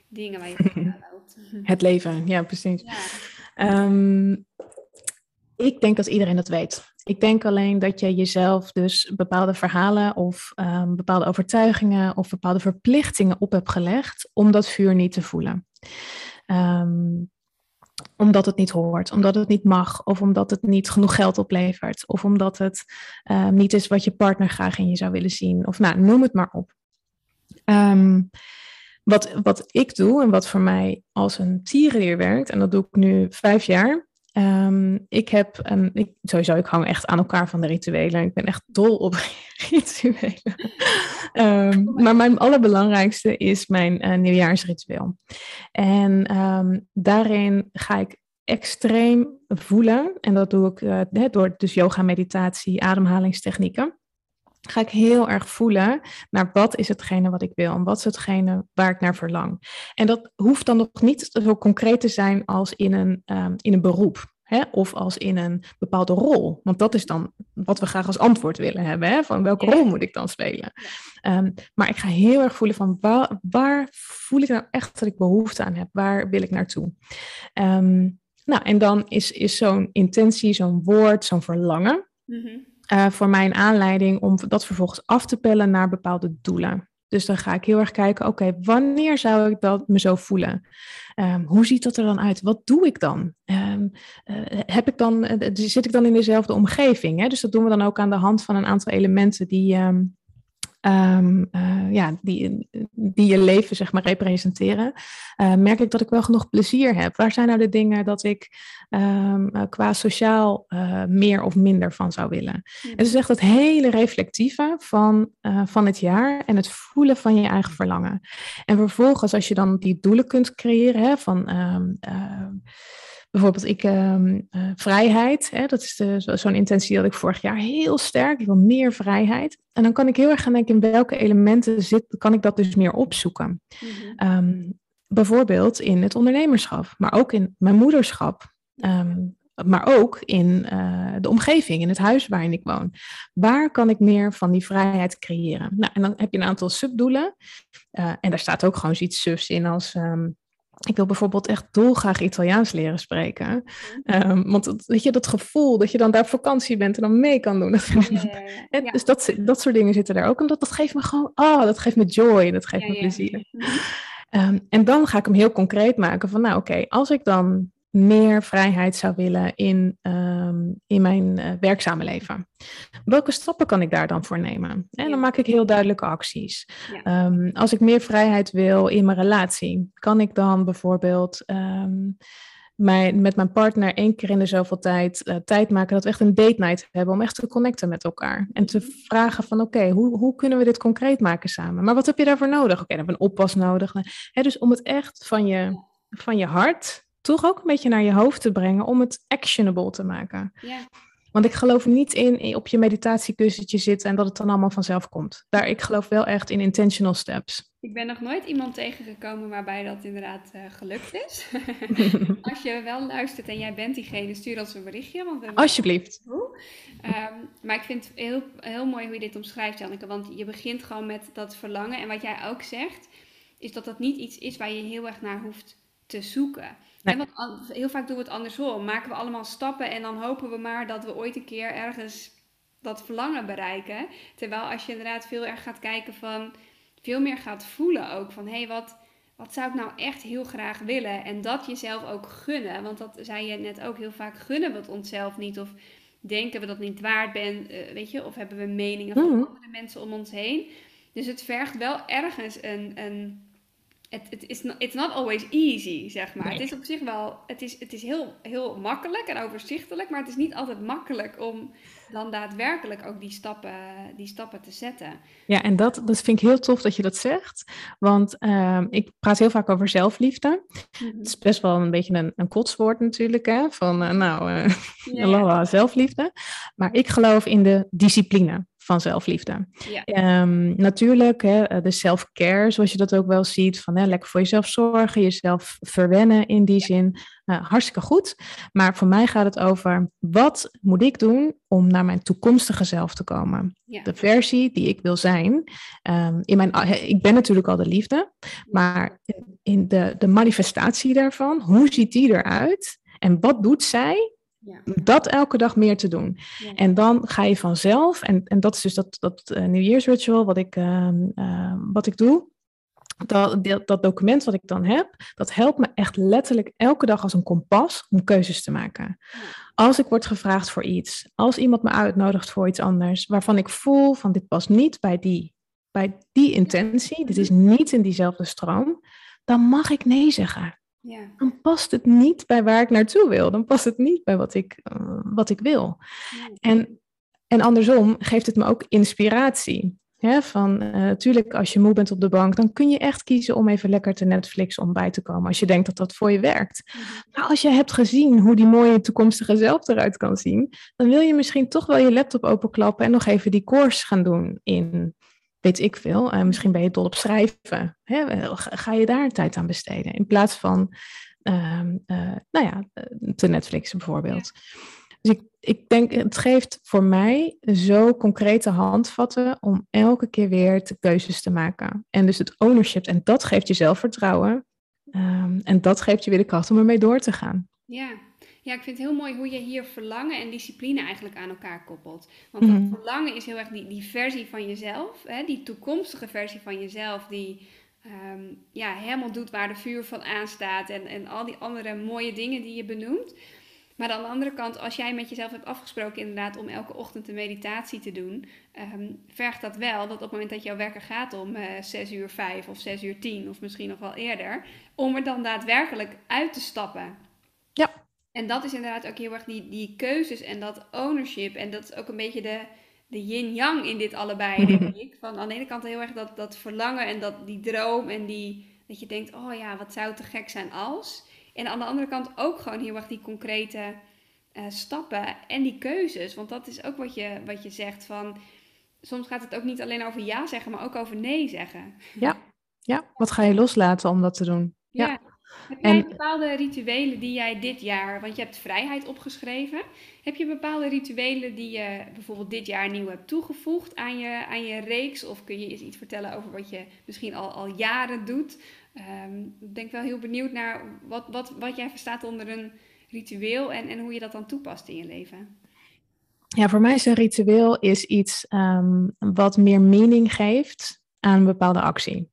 dingen waar je tegenaan loopt. Het leven, ja, precies. Ja. Um, ik denk dat iedereen dat weet. Ik denk alleen dat je jezelf dus bepaalde verhalen of um, bepaalde overtuigingen of bepaalde verplichtingen op hebt gelegd om dat vuur niet te voelen. Um, omdat het niet hoort, omdat het niet mag, of omdat het niet genoeg geld oplevert, of omdat het niet is wat je partner graag in je zou willen zien, of nou, noem het maar op. Um, wat, wat ik doe en wat voor mij als een tierenleer werkt, en dat doe ik nu vijf jaar. Um, ik heb, een, ik, sowieso, ik hang echt aan elkaar van de rituelen. Ik ben echt dol op rituelen. um, maar mijn allerbelangrijkste is mijn uh, nieuwjaarsritueel. En um, daarin ga ik extreem voelen. En dat doe ik uh, door dus yoga, meditatie, ademhalingstechnieken ga ik heel erg voelen naar wat is hetgene wat ik wil en wat is hetgene waar ik naar verlang. En dat hoeft dan nog niet zo concreet te zijn als in een, um, in een beroep. Hè, of als in een bepaalde rol. Want dat is dan wat we graag als antwoord willen hebben. Hè, van welke rol moet ik dan spelen? Um, maar ik ga heel erg voelen van waar, waar, voel ik nou echt dat ik behoefte aan heb? Waar wil ik naartoe? Um, nou, en dan is, is zo'n intentie, zo'n woord, zo'n verlangen. Mm -hmm uh, voor mij een aanleiding om dat vervolgens af te pellen naar bepaalde doelen. Dus dan ga ik heel erg kijken, oké, wanneer zou ik dat me zo voelen? Um, hoe ziet dat er dan uit? Wat doe ik dan? Um, uh, heb ik dan uh, zit ik dan in dezelfde omgeving? Hè? Dus dat doen we dan ook aan de hand van een aantal elementen die, um, um, uh, ja, die, die je leven zeg maar representeren, uh, merk ik dat ik wel genoeg plezier heb. Waar zijn nou de dingen dat ik um, uh, qua sociaal meer of minder van zou willen? Mm. Het is echt het hele reflectieve van, van het jaar en het voelen van je eigen verlangen. En vervolgens, als je dan die doelen kunt creëren hè, van. Um, bijvoorbeeld ik, eh, vrijheid, hè, dat is zo'n intentie dat ik vorig jaar heel sterk, ik wil meer vrijheid. En dan kan ik heel erg gaan denken in welke elementen zit, kan ik dat dus meer opzoeken. Mhm. Ehm, bijvoorbeeld in het ondernemerschap, maar ook in mijn moederschap. Ehm, maar ook in uh, de omgeving, in het huis waarin ik woon. Waar kan ik meer van die vrijheid creëren? Nou, en dan heb je een aantal subdoelen. Uh, en daar staat ook gewoon zoiets sufs in als... Um, ik wil bijvoorbeeld echt dolgraag Italiaans leren spreken. Um, want weet je, dat gevoel dat je dan daar op vakantie bent en dan mee kan doen. ja, Dus dat, dat soort dingen zitten daar ook. En dat, dat geeft me gewoon, oh, dat geeft me joy, dat geeft me plezier. Um, en dan ga ik hem heel concreet maken van, nou oké, als ik dan meer vrijheid zou willen in, um, in mijn uh, werkzame leven. Welke stappen kan ik daar dan voor nemen? En dan maak ik heel duidelijke acties. Um, als ik meer vrijheid wil in mijn relatie, kan ik dan bijvoorbeeld um, mijn, met mijn partner één keer in de zoveel tijd uh, tijd maken dat we echt een date night hebben om echt te connecten met elkaar. En te mhm. vragen van oké, hoe, hoe kunnen we dit concreet maken samen? Maar wat heb je daarvoor nodig? Oké, dan hebben we een oppas nodig. He, dus om het echt van je, van je hart toch ook een beetje naar je hoofd te brengen om het actionable te maken. Ja. Want ik geloof niet in op je meditatiekussentje zitten en dat het dan allemaal vanzelf komt. Daar, ik geloof wel echt in intentional steps. Ik ben nog nooit iemand tegengekomen waarbij dat inderdaad uh, gelukt is. Als je wel luistert en jij bent diegene, stuur ons een berichtje. Want we Alsjeblieft. Um, maar ik vind het heel, heel mooi hoe je dit omschrijft, Janneke. Want je begint gewoon met dat verlangen. En wat jij ook zegt, is dat dat niet iets is waar je heel erg naar hoeft te zoeken. Nee. want heel vaak doen we het andersom. Maken we allemaal stappen en dan hopen we maar dat we ooit een keer ergens dat verlangen bereiken. Terwijl als je inderdaad veel erg gaat kijken van, veel meer gaat voelen ook van, hé, hey, wat, wat zou ik nou echt heel graag willen? En dat jezelf ook gunnen. Want dat zei je net ook heel vaak, gunnen we het onszelf niet of denken we dat niet waard ben, uh, weet je, of hebben we meningen van mm. andere mensen om ons heen. Dus het vergt wel ergens een, een het, het is not, it's not always easy, zeg maar. Het is op zich wel, het is, het is heel, heel makkelijk en overzichtelijk, maar het is niet altijd makkelijk om dan daadwerkelijk ook die stappen, die stappen te zetten. Ja, en dat, dat vind ik heel tof dat je dat zegt, want uh, ik praat heel vaak over zelfliefde. Mhm. Het is best wel een beetje een, een kotswoord natuurlijk, hè, van uh, nou, uh, ja, zelfliefde. Maar ik geloof in de discipline van zelfliefde. Ja. Um, natuurlijk, hè, de self-care, zoals je dat ook wel ziet, van hè, lekker voor jezelf zorgen, jezelf verwennen in die zin, uh, hartstikke goed. Maar voor mij gaat het over, wat moet ik doen om naar mijn toekomstige zelf te komen? Ja. De versie die ik wil zijn. Um, in mijn, ik ben natuurlijk al de liefde, maar in de, de manifestatie daarvan, hoe ziet die eruit? En wat doet zij ja. Dat elke dag meer te doen. En dan ga je vanzelf, en, en dat is dus dat, dat uh, New Year's ritual wat ik, uh, uh, wat ik doe. Dat, dat, dat, document wat ik dan heb, dat helpt me echt letterlijk elke dag als een kompas om keuzes te maken. Als ik word gevraagd voor iets, als iemand me uitnodigt voor iets anders, waarvan ik voel van dit past niet bij die, bij die intentie, dit is niet in diezelfde stroom, dan mag ik nee zeggen. Ja. Dan past het niet bij waar ik naartoe wil. Dan past het niet bij wat ik, uh, wat ik wil. En, en andersom geeft het me ook inspiratie. Ja, van natuurlijk, uh, als je moe bent op de bank, dan kun je echt kiezen om even lekker te Netflix om bij te komen. Als je denkt dat dat voor je werkt. -hmm. Maar als je hebt gezien hoe die mooie toekomstige zelf eruit kan zien, dan wil je misschien toch wel je laptop openklappen en nog even die course gaan doen in weet ik veel. Uh, misschien ben je dol op schrijven. Hè? Ga je daar tijd aan besteden? In plaats van, uh, nou ja, eh, te Netflixen bijvoorbeeld. Dus ik, ik denk, het geeft voor mij zo concrete handvatten om elke keer weer de keuzes te maken. En dus het ownership, en dat geeft je zelfvertrouwen. Um, en dat geeft je weer de kracht om ermee door te gaan. Ja, ja, ik vind het heel mooi hoe je hier verlangen en discipline eigenlijk aan elkaar koppelt. Want mm verlangen is heel erg die, die versie van jezelf, hè, die toekomstige versie van jezelf, die um, ja, helemaal doet waar de vuur van aanstaat en, en al die andere mooie dingen die je benoemt. Maar aan de andere kant, als jij met jezelf hebt afgesproken inderdaad om elke ochtend een meditatie te doen, um, vergt dat wel dat op het moment dat jouw werker gaat om uh, eh, 6 uur 5 of 6 uur 10 of misschien nog wel eerder, om er dan daadwerkelijk uit te stappen. En dat is inderdaad ook heel erg die, die keuzes en dat ownership. En dat is ook een beetje de, de yin-yang in dit allebei, denk ik. Van aan de ene kant heel erg dat, dat verlangen en dat, die droom en die, dat je denkt, oh ja, wat zou te gek zijn als. En aan de andere kant ook gewoon heel erg die concrete uh, stappen en die keuzes. Want dat is ook wat je, wat je zegt van... Soms gaat het ook niet alleen over ja zeggen, maar ook over nee zeggen. Ja, ja. wat ga je loslaten om dat te doen? ja. Heb jij bepaalde rituelen die jij dit jaar, want je hebt vrijheid opgeschreven, heb je bepaalde rituelen die je bijvoorbeeld dit jaar nieuw hebt toegevoegd aan je, aan je reeks? Of kun je eens iets vertellen over wat je misschien al, al jaren doet? Um, ik ben wel heel benieuwd naar wat, wat, wat jij verstaat onder een ritueel en, en hoe je dat dan toepast in je leven. Ja, voor mij is een ritueel is iets um, wat meer mening geeft aan een bepaalde actie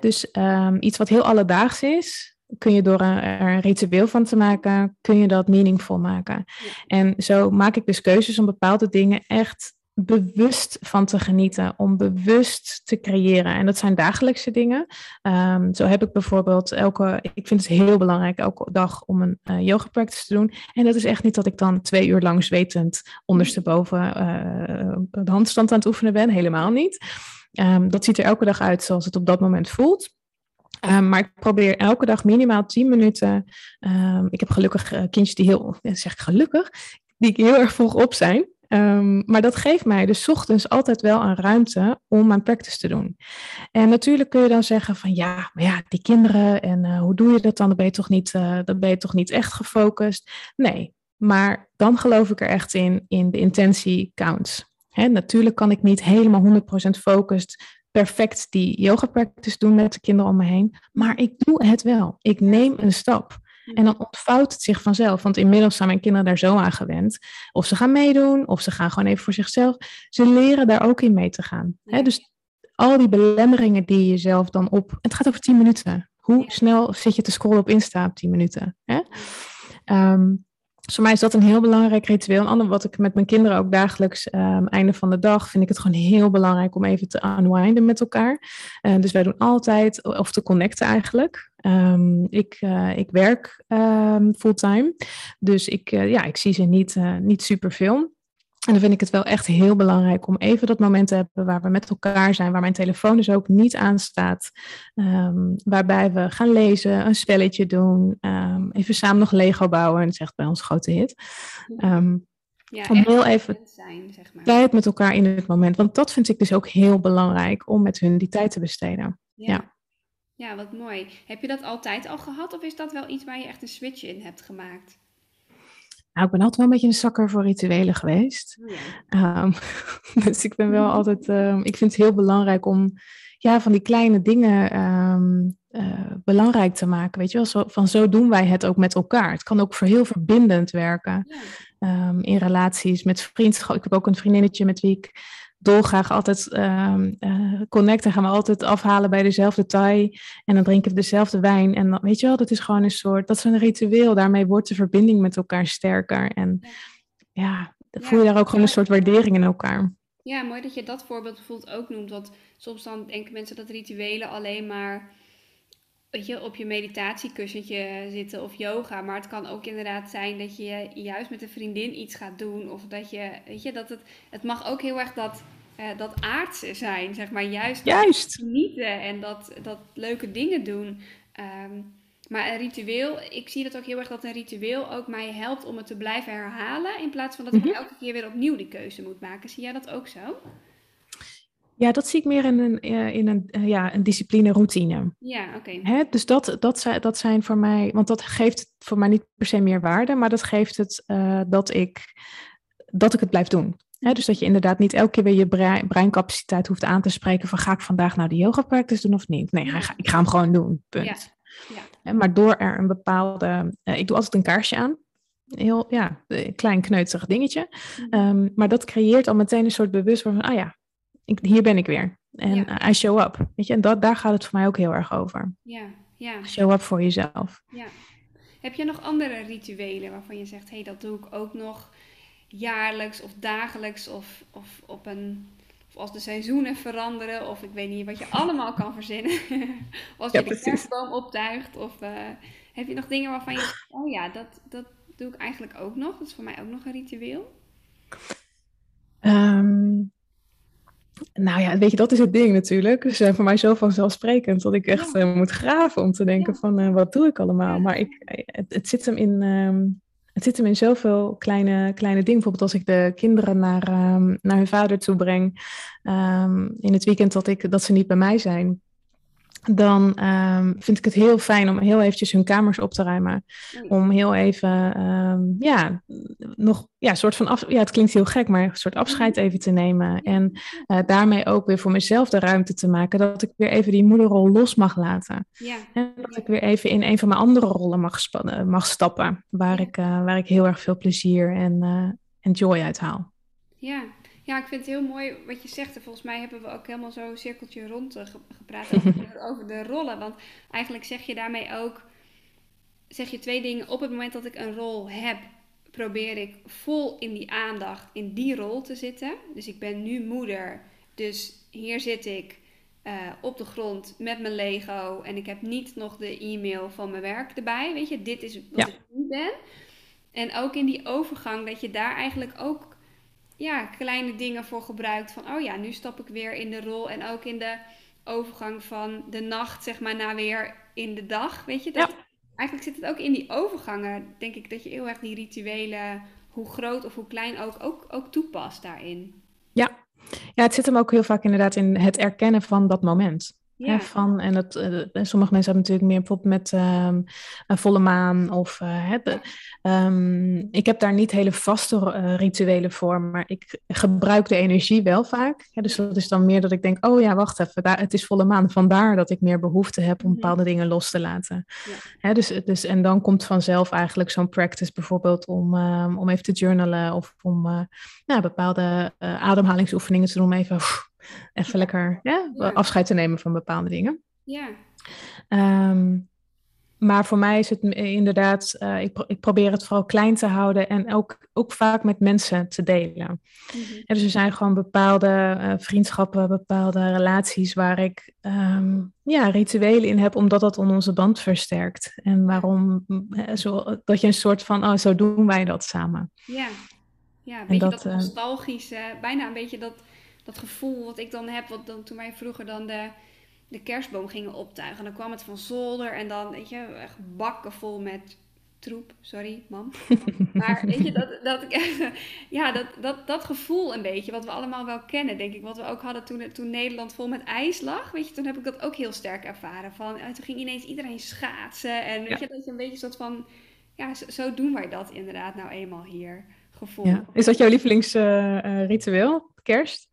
dus um, iets wat heel alledaags is, kun je door er een ritueel van te maken, kun je dat meaningful maken. En zo maak ik dus keuzes om bepaalde dingen echt bewust van te genieten, om bewust te creëren. En dat zijn dagelijkse dingen. Um, zo heb ik bijvoorbeeld elke, ik vind het heel belangrijk elke dag om een uh, yoga practice te doen. En dat is echt niet dat ik dan twee uur lang zwetend ondersteboven uh, de handstand aan het oefenen ben, helemaal niet. Um, dat ziet er elke dag uit zoals het op dat moment voelt. Um, maar ik probeer elke dag minimaal 10 minuten. Um, ik heb gelukkig uh, kindjes die heel, zeg ik gelukkig, die heel erg vroeg op zijn. Maar dat geeft mij dus ochtends altijd wel een ruimte om mijn practice te doen. En natuurlijk kun je dan zeggen van ja, maar ja, die kinderen en uh, hoe doe je dat dan? Dan ben je toch niet, uh, dan ben je toch niet echt gefocust? Nee, maar dan geloof ik er echt in, in de intentie counts. Hè, natuurlijk kan ik niet helemaal 100% focused perfect die yoga practice doen met de kinderen om me heen, maar ik doe het wel. Ik neem een stap. En dan ontvouwt het zich vanzelf. Want inmiddels zijn mijn kinderen daar zo aan gewend. Of ze gaan meedoen, of ze gaan gewoon even voor zichzelf. Ze leren daar ook in mee te gaan. Hè? Dus al die belemmeringen die je zelf dan op. Het gaat over 10 minuten. Hoe snel zit je te scrollen op Insta op 10 minuten? Hè? Um, voor mij is dat een heel belangrijk ritueel. Ander wat ik met mijn kinderen ook dagelijks, um, einde van de dag, vind ik het gewoon heel belangrijk om even te unwinden met elkaar. Uh, dus wij doen altijd, of te connecten eigenlijk. Um, ik, uh, ik werk um, fulltime, dus ik, uh, ja, ik zie ze niet, niet super veel. En dan vind ik het wel echt heel belangrijk om even dat moment te hebben waar we met elkaar zijn, waar mijn telefoon dus ook niet aanstaat. Um, waarbij we gaan lezen, een spelletje doen, um, even samen nog Lego bouwen. Dat is echt bij ons grote hit. Um, ja, om heel even zijn, zeg maar. tijd met elkaar in het moment. Want dat vind ik dus ook heel belangrijk om met hun die tijd te besteden. Ja. ja. ja wat mooi. Heb je dat altijd al gehad of is dat wel iets waar je echt een switch in hebt gemaakt? Nou, ik ben altijd wel een beetje een zakker voor rituelen geweest. Oh ja. um, dus ik ben wel altijd, um, ik vind het heel belangrijk om ja, van die kleine dingen um, uh, belangrijk te maken. Weet je wel, zo, van zo doen wij het ook met elkaar. Het kan ook voor heel verbindend werken ja. in relaties met vriendschap. Ik heb ook een vriendinnetje met wie ik dolgraag altijd um, uh, connecten. Gaan we altijd afhalen bij dezelfde thai. En dan drinken we dezelfde wijn. En dan, weet je wel, dat is gewoon een soort, dat is een ritueel. Daarmee wordt de verbinding met elkaar sterker. En ja, dan voel je daar ook gewoon een soort waardering in elkaar. Ja, mooi dat je dat voorbeeld bijvoorbeeld ook noemt. Want soms dan denken mensen dat rituelen alleen maar weet je, op je meditatiekussentje zitten of yoga. Maar het kan ook inderdaad zijn dat je juist met een vriendin iets gaat doen. Of dat je, weet je, dat het, het mag ook heel erg dat, uh, dat aardse zijn, zeg maar. Juist, juist. genieten en dat, dat leuke dingen doen. Um, maar een ritueel, ik zie dat ook heel erg dat een ritueel ook mij helpt om het te blijven herhalen. In plaats van dat ik mm -hmm. elke keer weer opnieuw die keuze moet maken. Zie jij dat ook zo? Ja, dat zie ik meer in een, eh, in een, eh, ja, een discipline routine. Ja, oké. Dus dat, dat, zijn, dat zijn voor mij, want dat geeft voor mij niet per se meer waarde, maar dat geeft het uh, dat, ik, dat ik het blijf doen. Dus dat je inderdaad niet elke keer weer je brein, breincapaciteit hoeft aan te spreken van ga ik vandaag nou de yoga practice doen of niet? Nee, ga, ik ga hem gewoon doen, punt. Ja. Ja. Maar door er een bepaalde, ik doe altijd een kaarsje aan heel ja, klein kneuterig dingetje. Um, maar dat creëert al meteen een soort bewustwording van, ah ja, ik, hier ben ik weer. En ja. I show up. Weet je, en dat, daar gaat het voor mij ook heel erg over. Ja, ja. Show up voor jezelf. Ja. Heb je nog andere rituelen waarvan je zegt, hé, hey, dat doe ik ook nog jaarlijks of dagelijks of, of op een of als de seizoenen veranderen, of ik weet niet wat je allemaal kan verzinnen. of als je de kerstboom optuigt. Of uh, heb je nog dingen waarvan je zegt, oh ja, dat, dat doe ik eigenlijk ook nog. Dat is voor mij ook nog een ritueel. Um, nou ja, weet je, dat is het ding natuurlijk. Ze zijn voor mij zo vanzelfsprekend dat ik echt uh, moet graven om te denken van uh, wat doe ik allemaal. Maar ik, het, het, zit hem in, um, het zit hem in zoveel kleine, kleine dingen. Bijvoorbeeld als ik de kinderen naar, um, naar hun vader toe breng um, in het weekend dat, ik, dat ze niet bij mij zijn dan um, vind ik het heel fijn om heel eventjes hun kamers op te ruimen. Om heel even, um, ja, nog, ja, soort van af, ja, het klinkt heel gek, maar een soort afscheid even te nemen. En uh, daarmee ook weer voor mezelf de ruimte te maken dat ik weer even die moederrol los mag laten. Ja. En dat ik weer even in een van mijn andere rollen mag, spannen, mag stappen, waar, ik, uh, waar ik heel erg veel plezier en, uh, en joy uit haal. Ja, ja, ik vind het heel mooi wat je zegt. En volgens mij hebben we ook helemaal zo een cirkeltje rond gepraat over, over de rollen. Want eigenlijk zeg je daarmee ook, zeg je twee dingen. Op het moment dat ik een rol heb, probeer ik vol in die aandacht in die rol te zitten. Dus ik ben nu moeder. Dus hier zit ik uh, op de grond met mijn Lego. En ik heb niet nog de e-mail van mijn werk erbij. Weet je, dit is wat ja. ik nu ben. En ook in die overgang dat je daar eigenlijk ook ja, kleine dingen voor gebruikt. Van, oh ja, nu stap ik weer in de rol. En ook in de overgang van de nacht, zeg maar, naar weer in de dag. Weet je, dat, eigenlijk zit het ook in die overgangen, denk ik, dat je heel erg die rituelen, hoe groot of hoe klein ook, ook, ook toepast daarin. Ja. ja, het zit hem ook heel vaak inderdaad in het erkennen van dat moment. Ja. van, en dat, uh, sommige mensen hebben natuurlijk meer bijvoorbeeld met um, een volle maan of uh, het, um, ik heb daar niet hele vaste uh, rituelen voor, maar ik gebruik de energie wel vaak. Ja, dus dat is dan meer dat ik denk, oh ja, wacht even, daar, het is volle maan, vandaar dat ik meer behoefte heb om bepaalde mm -hmm. dingen los te laten. Hè, dus, dus, en dan komt vanzelf eigenlijk zo'n practice bijvoorbeeld om, um, om even te journalen of om nou, bepaalde ademhalingsoefeningen te doen, even even lekker ja, afscheid te nemen van bepaalde dingen. Ja. Um, maar voor mij is het inderdaad, uh, ik, ik, probeer het vooral klein te houden en ook, ook vaak met mensen te delen. Mm -hmm. dus er zijn gewoon bepaalde uh, vriendschappen, bepaalde relaties waar ik um, ja, rituelen in heb, omdat dat onze band versterkt. En waarom, zo, dat je een soort van, oh, zo doen wij dat samen. Ja, ja een beetje dat, dat nostalgische, bijna een beetje dat dat gevoel wat ik dan heb, wat dan toen wij vroeger dan de, de kerstboom gingen optuigen. Dan kwam het van zolder en dan, weet je, echt bakken vol met troep. Sorry, mam. Maar weet je, dat, dat, ja, dat, dat, dat gevoel een beetje, wat we allemaal wel kennen, denk ik. Wat we ook hadden toen, toen Nederland vol met ijs lag. Weet je, toen heb ik dat ook heel sterk ervaren. Van, toen ging ineens iedereen schaatsen. En weet ja. je, dat je een beetje soort van, ja, zo, zo, doen wij dat inderdaad nou eenmaal hier. Gevoel. Ja. Is dat jouw lievelingsritueel, uh, uh, kerst?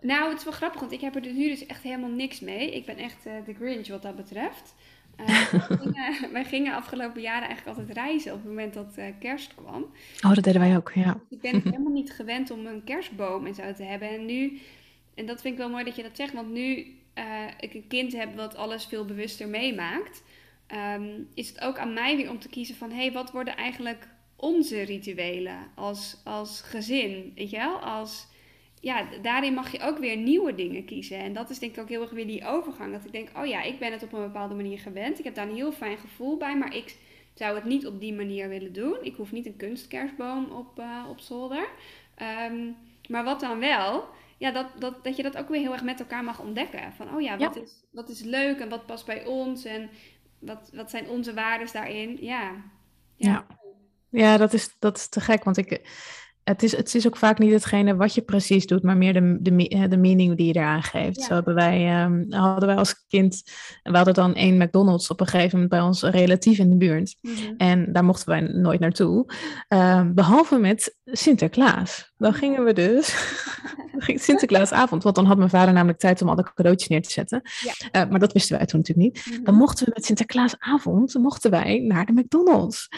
Nou, het is wel grappig, want ik heb er nu dus echt helemaal niks mee. Ik ben echt uh, de Grinch wat dat betreft. Uh, wij, gingen, wij, gingen, afgelopen jaren eigenlijk altijd reizen op het moment dat uh, kerst kwam. Oh, dat deden wij ook, ja. Dus ik ben helemaal niet gewend om een kerstboom en zo te hebben. En nu, en dat vind ik wel mooi dat je dat zegt, want nu ik een kind heb wat alles veel bewuster meemaakt, um, is het ook aan mij weer om te kiezen van, hé, hey, wat worden eigenlijk onze rituelen als, als gezin, weet je wel? Als ja, daarin mag je ook weer nieuwe dingen kiezen. En dat is denk ik ook heel erg weer die overgang. Dat ik denk, oh ja, ik ben het op een bepaalde manier gewend. Ik heb daar een heel fijn gevoel bij, maar ik zou het niet op die manier willen doen. Ik hoef niet een kunstkerstboom op, uh, op zolder. Um, maar wat dan wel? Ja, dat, dat, dat je dat ook weer heel erg met elkaar mag ontdekken. Van, oh ja, wat, ja. Is, wat is leuk en wat past bij ons? En wat, wat zijn onze waarden daarin? Ja. Ja, ja. ja dat, is, dat is te gek. Want ik het is, het is ook vaak niet hetgene wat je precies doet, maar meer de, de, de meaning die je eraan geeft. Ja. Zo hebben wij, um, hadden wij als kind, we hadden dan één McDonald's op een gegeven moment bij ons relatief in de buurt. Mm -hmm. En daar mochten wij nooit naartoe, um, behalve met Sinterklaas. Dan gingen we dus, Sinterklaasavond, want dan had mijn vader namelijk tijd om alle cadeautjes neer te zetten. Ja. Uh, maar dat wisten wij toen natuurlijk niet. Mm -hmm. Dan mochten we met Sinterklaasavond, mochten wij naar de McDonald's.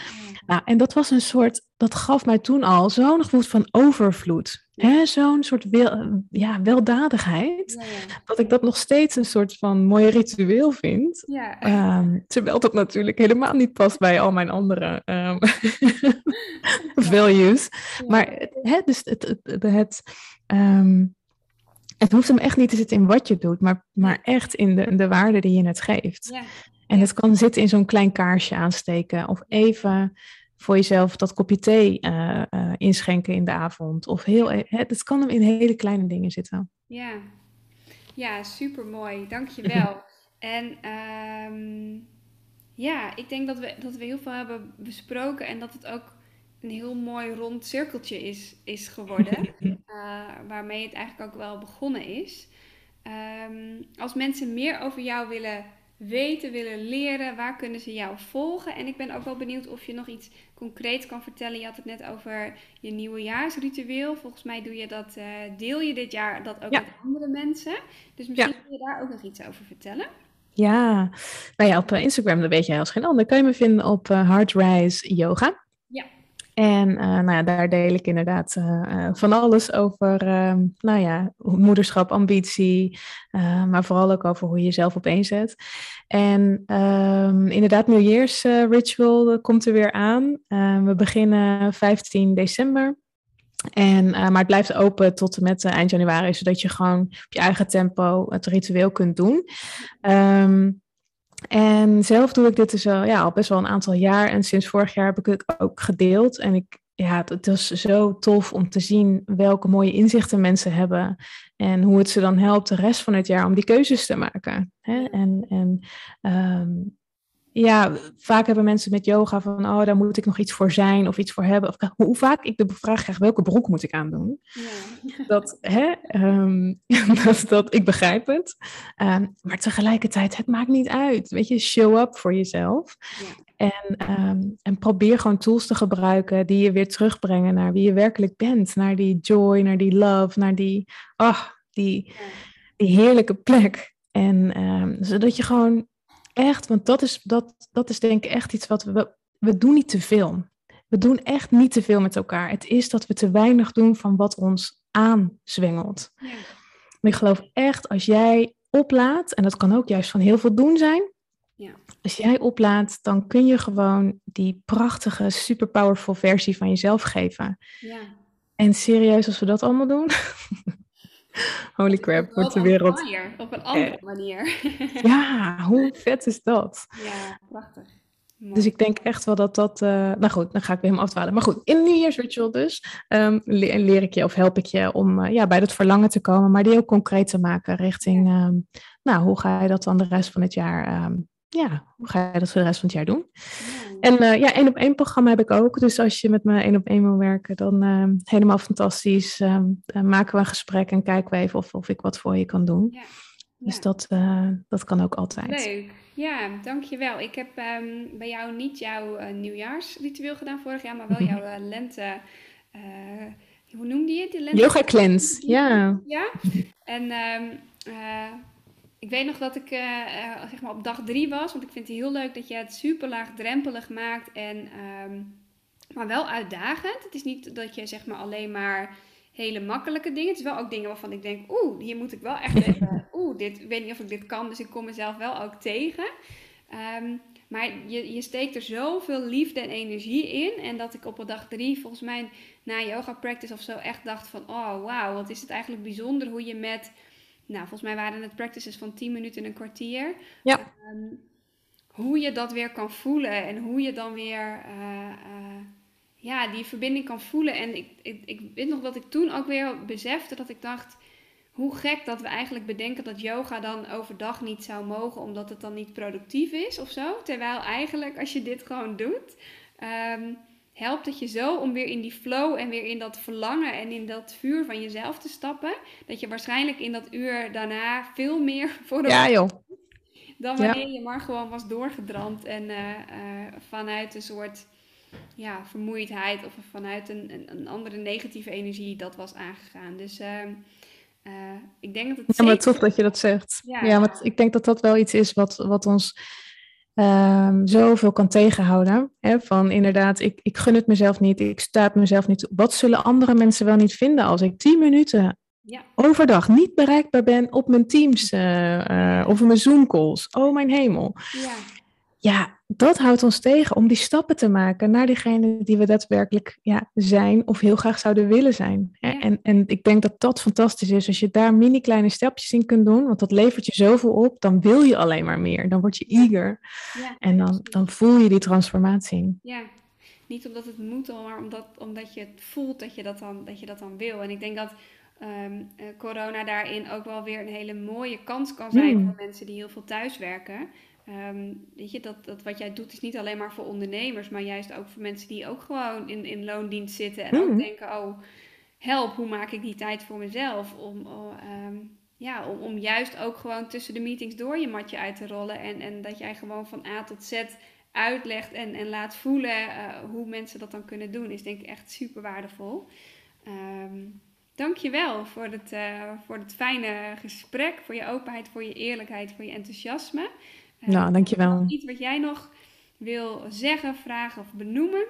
Nou, en dat was een soort, dat gaf mij toen al zo'n gevoel van overvloed. Zo'n soort wel, ja, weldadigheid. Ja, ja. Dat ik dat nog steeds een soort van mooi ritueel vind. Ja. Um, terwijl dat natuurlijk helemaal niet past bij al mijn andere um, values. Maar hè, dus het, het, het, um, het hoeft hem echt niet te zitten in wat je doet, maar, maar echt in de, de waarde die je het geeft. En het kan zitten in zo'n klein kaarsje aansteken of even voor jezelf dat kopje thee uh, uh, inschenken in de avond. Of heel, het kan in hele kleine dingen zitten. Ja, ja super mooi. Dankjewel. en ehm, ja, ik denk dat we, dat we heel veel hebben besproken en dat het ook een heel mooi rond cirkeltje is, is geworden. uh, waarmee het eigenlijk ook wel begonnen is. Um, als mensen meer over jou willen weten, willen leren, waar kunnen ze jou volgen? En ik ben ook wel benieuwd of je nog iets concreets kan vertellen. Je had het net over je nieuwejaarsritueel. Volgens mij doe je dat, uh, deel je dit jaar dat ook met andere mensen. Dus misschien ja. kun je daar ook nog iets over vertellen. Ja, nou ja, op eh, Instagram, dat weet jij als geen ander, kan je me vinden op uh, Heartrise Yoga. Ja. En uh, nou ja, daar deel ik inderdaad uh, van alles over, uh, nou ja, moederschap, ambitie, maar vooral ook over hoe je jezelf opeenzet. En ehm, inderdaad, New Year's Ritual komt er weer aan. we beginnen 15 december. En, maar het blijft open tot en met eind januari, zodat je gewoon op je eigen tempo het ritueel kunt doen. Um, en zelf doe ik dit dus al, ja, al best wel een aantal jaar. En sinds vorig jaar heb ik het ook gedeeld. En ik, ja, het is zo tof om te zien welke mooie inzichten mensen hebben. En hoe het ze dan helpt de rest van het jaar om die keuzes te maken. Hè? En, um, ja, vaak hebben mensen met yoga van, oh, daar moet ik nog iets voor zijn of iets voor hebben. Of, hoe vaak ik de vraag krijg, welke broek moet ik aandoen? Ja. Dat, hè, um, dat, dat, ik begrijp het. Um, maar tegelijkertijd, het maakt niet uit. Weet je, show up voor jezelf. Ja. En, um, en probeer gewoon tools te gebruiken die je weer terugbrengen naar wie je werkelijk bent. Naar die joy, naar die love, naar die, oh, die, die heerlijke plek. En zodat je gewoon echt, want dat is, dat, dat is denk ik echt iets wat we, we doen niet te veel. We doen echt niet te veel met elkaar. Het is dat we te weinig doen van wat ons aanzwengelt. Ja. Maar ik geloof echt, als jij oplaat, en dat kan ook juist van heel veel doen zijn. Ja. Als jij oplaat, dan kun je gewoon die prachtige, super powerful versie van jezelf geven. Ja. En serieus, als we dat allemaal doen, Holy crap, wordt de wereld. Manier, op een andere eh, manier. ja, hoe vet is dat? Ja, prachtig. Dus ik denk echt wel dat dat. Uh, nou goed, dan ga ik weer hem afdwalen. Maar goed, in New Year's Ritual dus um, leer ik je of help ik je om uh, ja, bij dat verlangen te komen, maar die ook concreet te maken richting. Um, nou, hoe ga je dat dan de rest van het jaar um, ja, hoe ga je dat voor de rest van het jaar doen? En uh, ja, één op één programma heb ik ook. Dus als je met me één op één wil werken, dan uh, helemaal fantastisch. Uh, maken we een gesprek en kijken we even of, of ik wat voor je kan doen. Ja. Dus dat, dat kan ook altijd. Leuk. Ja, dankjewel. Ik heb um, bij jou niet jouw nieuwjaarsritueel gedaan vorig jaar, maar wel jouw lente... hoe noemde je het? Yoga cleanse, ja. Ja, en... Um, ik weet nog dat ik uh, uh, zeg maar op dag drie was. Want ik vind het heel leuk dat je het super laagdrempelig maakt. En, um, maar wel uitdagend. Het is niet dat je zeg maar alleen maar hele makkelijke dingen. Het is wel ook dingen waarvan ik denk, oeh, hier moet ik wel echt even, oeh, dit, ik weet niet of ik dit kan, dus ik kom mezelf wel ook tegen. Um, maar je, je steekt er zoveel liefde en energie in. En dat ik op dag drie, volgens mij na yoga practice of zo, echt dacht van, oh wauw, wat is het eigenlijk bijzonder hoe je met nou, volgens mij waren het practices van 10 minuten en een kwartier. Ja. Um, hoe je dat weer kan voelen en hoe je dan weer uh, uh, ja, die verbinding kan voelen. En ik, ik, ik weet nog dat ik toen ook weer besefte dat ik dacht, hoe gek dat we eigenlijk bedenken dat yoga dan overdag niet zou mogen, omdat het dan niet productief is of zo. Terwijl eigenlijk als je dit gewoon doet, um, helpt het je zo om weer in die flow en weer in dat verlangen en in dat vuur van jezelf te stappen. Dat je waarschijnlijk in dat uur daarna veel meer voor de ja, joh. dan wanneer je maar gewoon was doorgedramd en uh, uh, vanuit een soort ja, vermoeidheid of vanuit een, een, andere negatieve energie dat was aangegaan. Dus uh, ik denk dat het. Ja, maar tof dat je dat zegt. Ja, ja maar ik denk dat dat wel iets is wat, wat ons um, zoveel kan tegenhouden. Hè? Van inderdaad, ik, ik gun het mezelf niet, ik sta het mezelf niet Wat zullen andere mensen wel niet vinden als ik tien minuten ja. overdag niet bereikbaar ben op mijn Teams uh, uh, of mijn Zoom calls? Oh mijn hemel. Ja ja, dat houdt ons tegen om die stappen te maken naar diegene die we daadwerkelijk ja, zijn of heel graag zouden willen zijn. En, en ik denk dat dat fantastisch is. Als je daar mini kleine stapjes in kunt doen, want dat levert je zoveel op, dan wil je alleen maar meer. Dan word je eager. Ja. En dan, dan voel je die transformatie. Ja, Niet omdat het moet, maar omdat, omdat je het voelt dat je dat dan, dat je dat dan wil. En ik denk dat um, corona daarin ook wel weer een hele mooie kans kan zijn hmm. voor mensen die heel veel thuiswerken. Um, weet je, dat, dat wat jij doet is niet alleen maar voor ondernemers, maar juist ook voor mensen die ook gewoon in, in loondienst zitten en ook hmm. denken, oh, help, hoe maak ik die tijd voor mezelf? Om, oh, ehm, ja, om, om juist ook gewoon tussen de meetings door je matje uit te rollen en, en dat jij gewoon van A tot Z uitlegt en, en laat voelen uh, hoe mensen dat dan kunnen doen, is denk ik echt super waardevol. Um, Dankjewel voor het, uh, voor het fijne gesprek, voor je openheid, voor je eerlijkheid, voor je enthousiasme. Uh, nou, dankjewel. Iets wat jij nog wil zeggen, vragen of benoemen?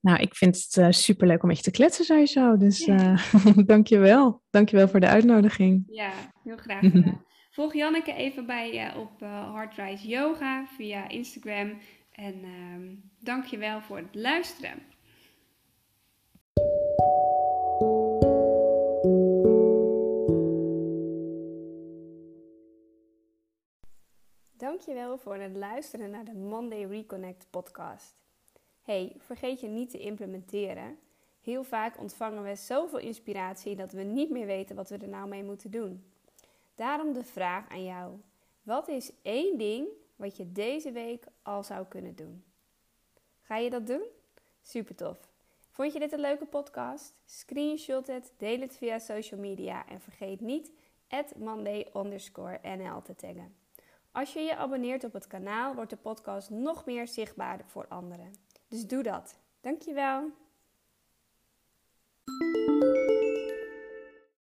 Nou, ik vind het uh, superleuk om echt te kletsen sowieso. Dus ja. dankjewel. Dankjewel voor de uitnodiging. Ja, heel graag gedaan. Volg Janneke even bij op Hardrise Yoga via Instagram. En uh, dankjewel voor het luisteren. Dankjewel voor het luisteren naar de Monday Reconnect podcast. Hey, vergeet je niet te implementeren. Heel vaak ontvangen we zoveel inspiratie dat we niet meer weten wat we er nou mee moeten doen. Daarom de vraag aan jou: wat is één ding wat je deze week al zou kunnen doen? Ga je dat doen? Super tof. Vond je dit een leuke podcast? Screenshot het, deel het via social media en vergeet niet Monday_NL te taggen. Als je je abonneert op het kanaal, wordt de podcast nog meer zichtbaar voor anderen. Dus doe dat. Dankjewel.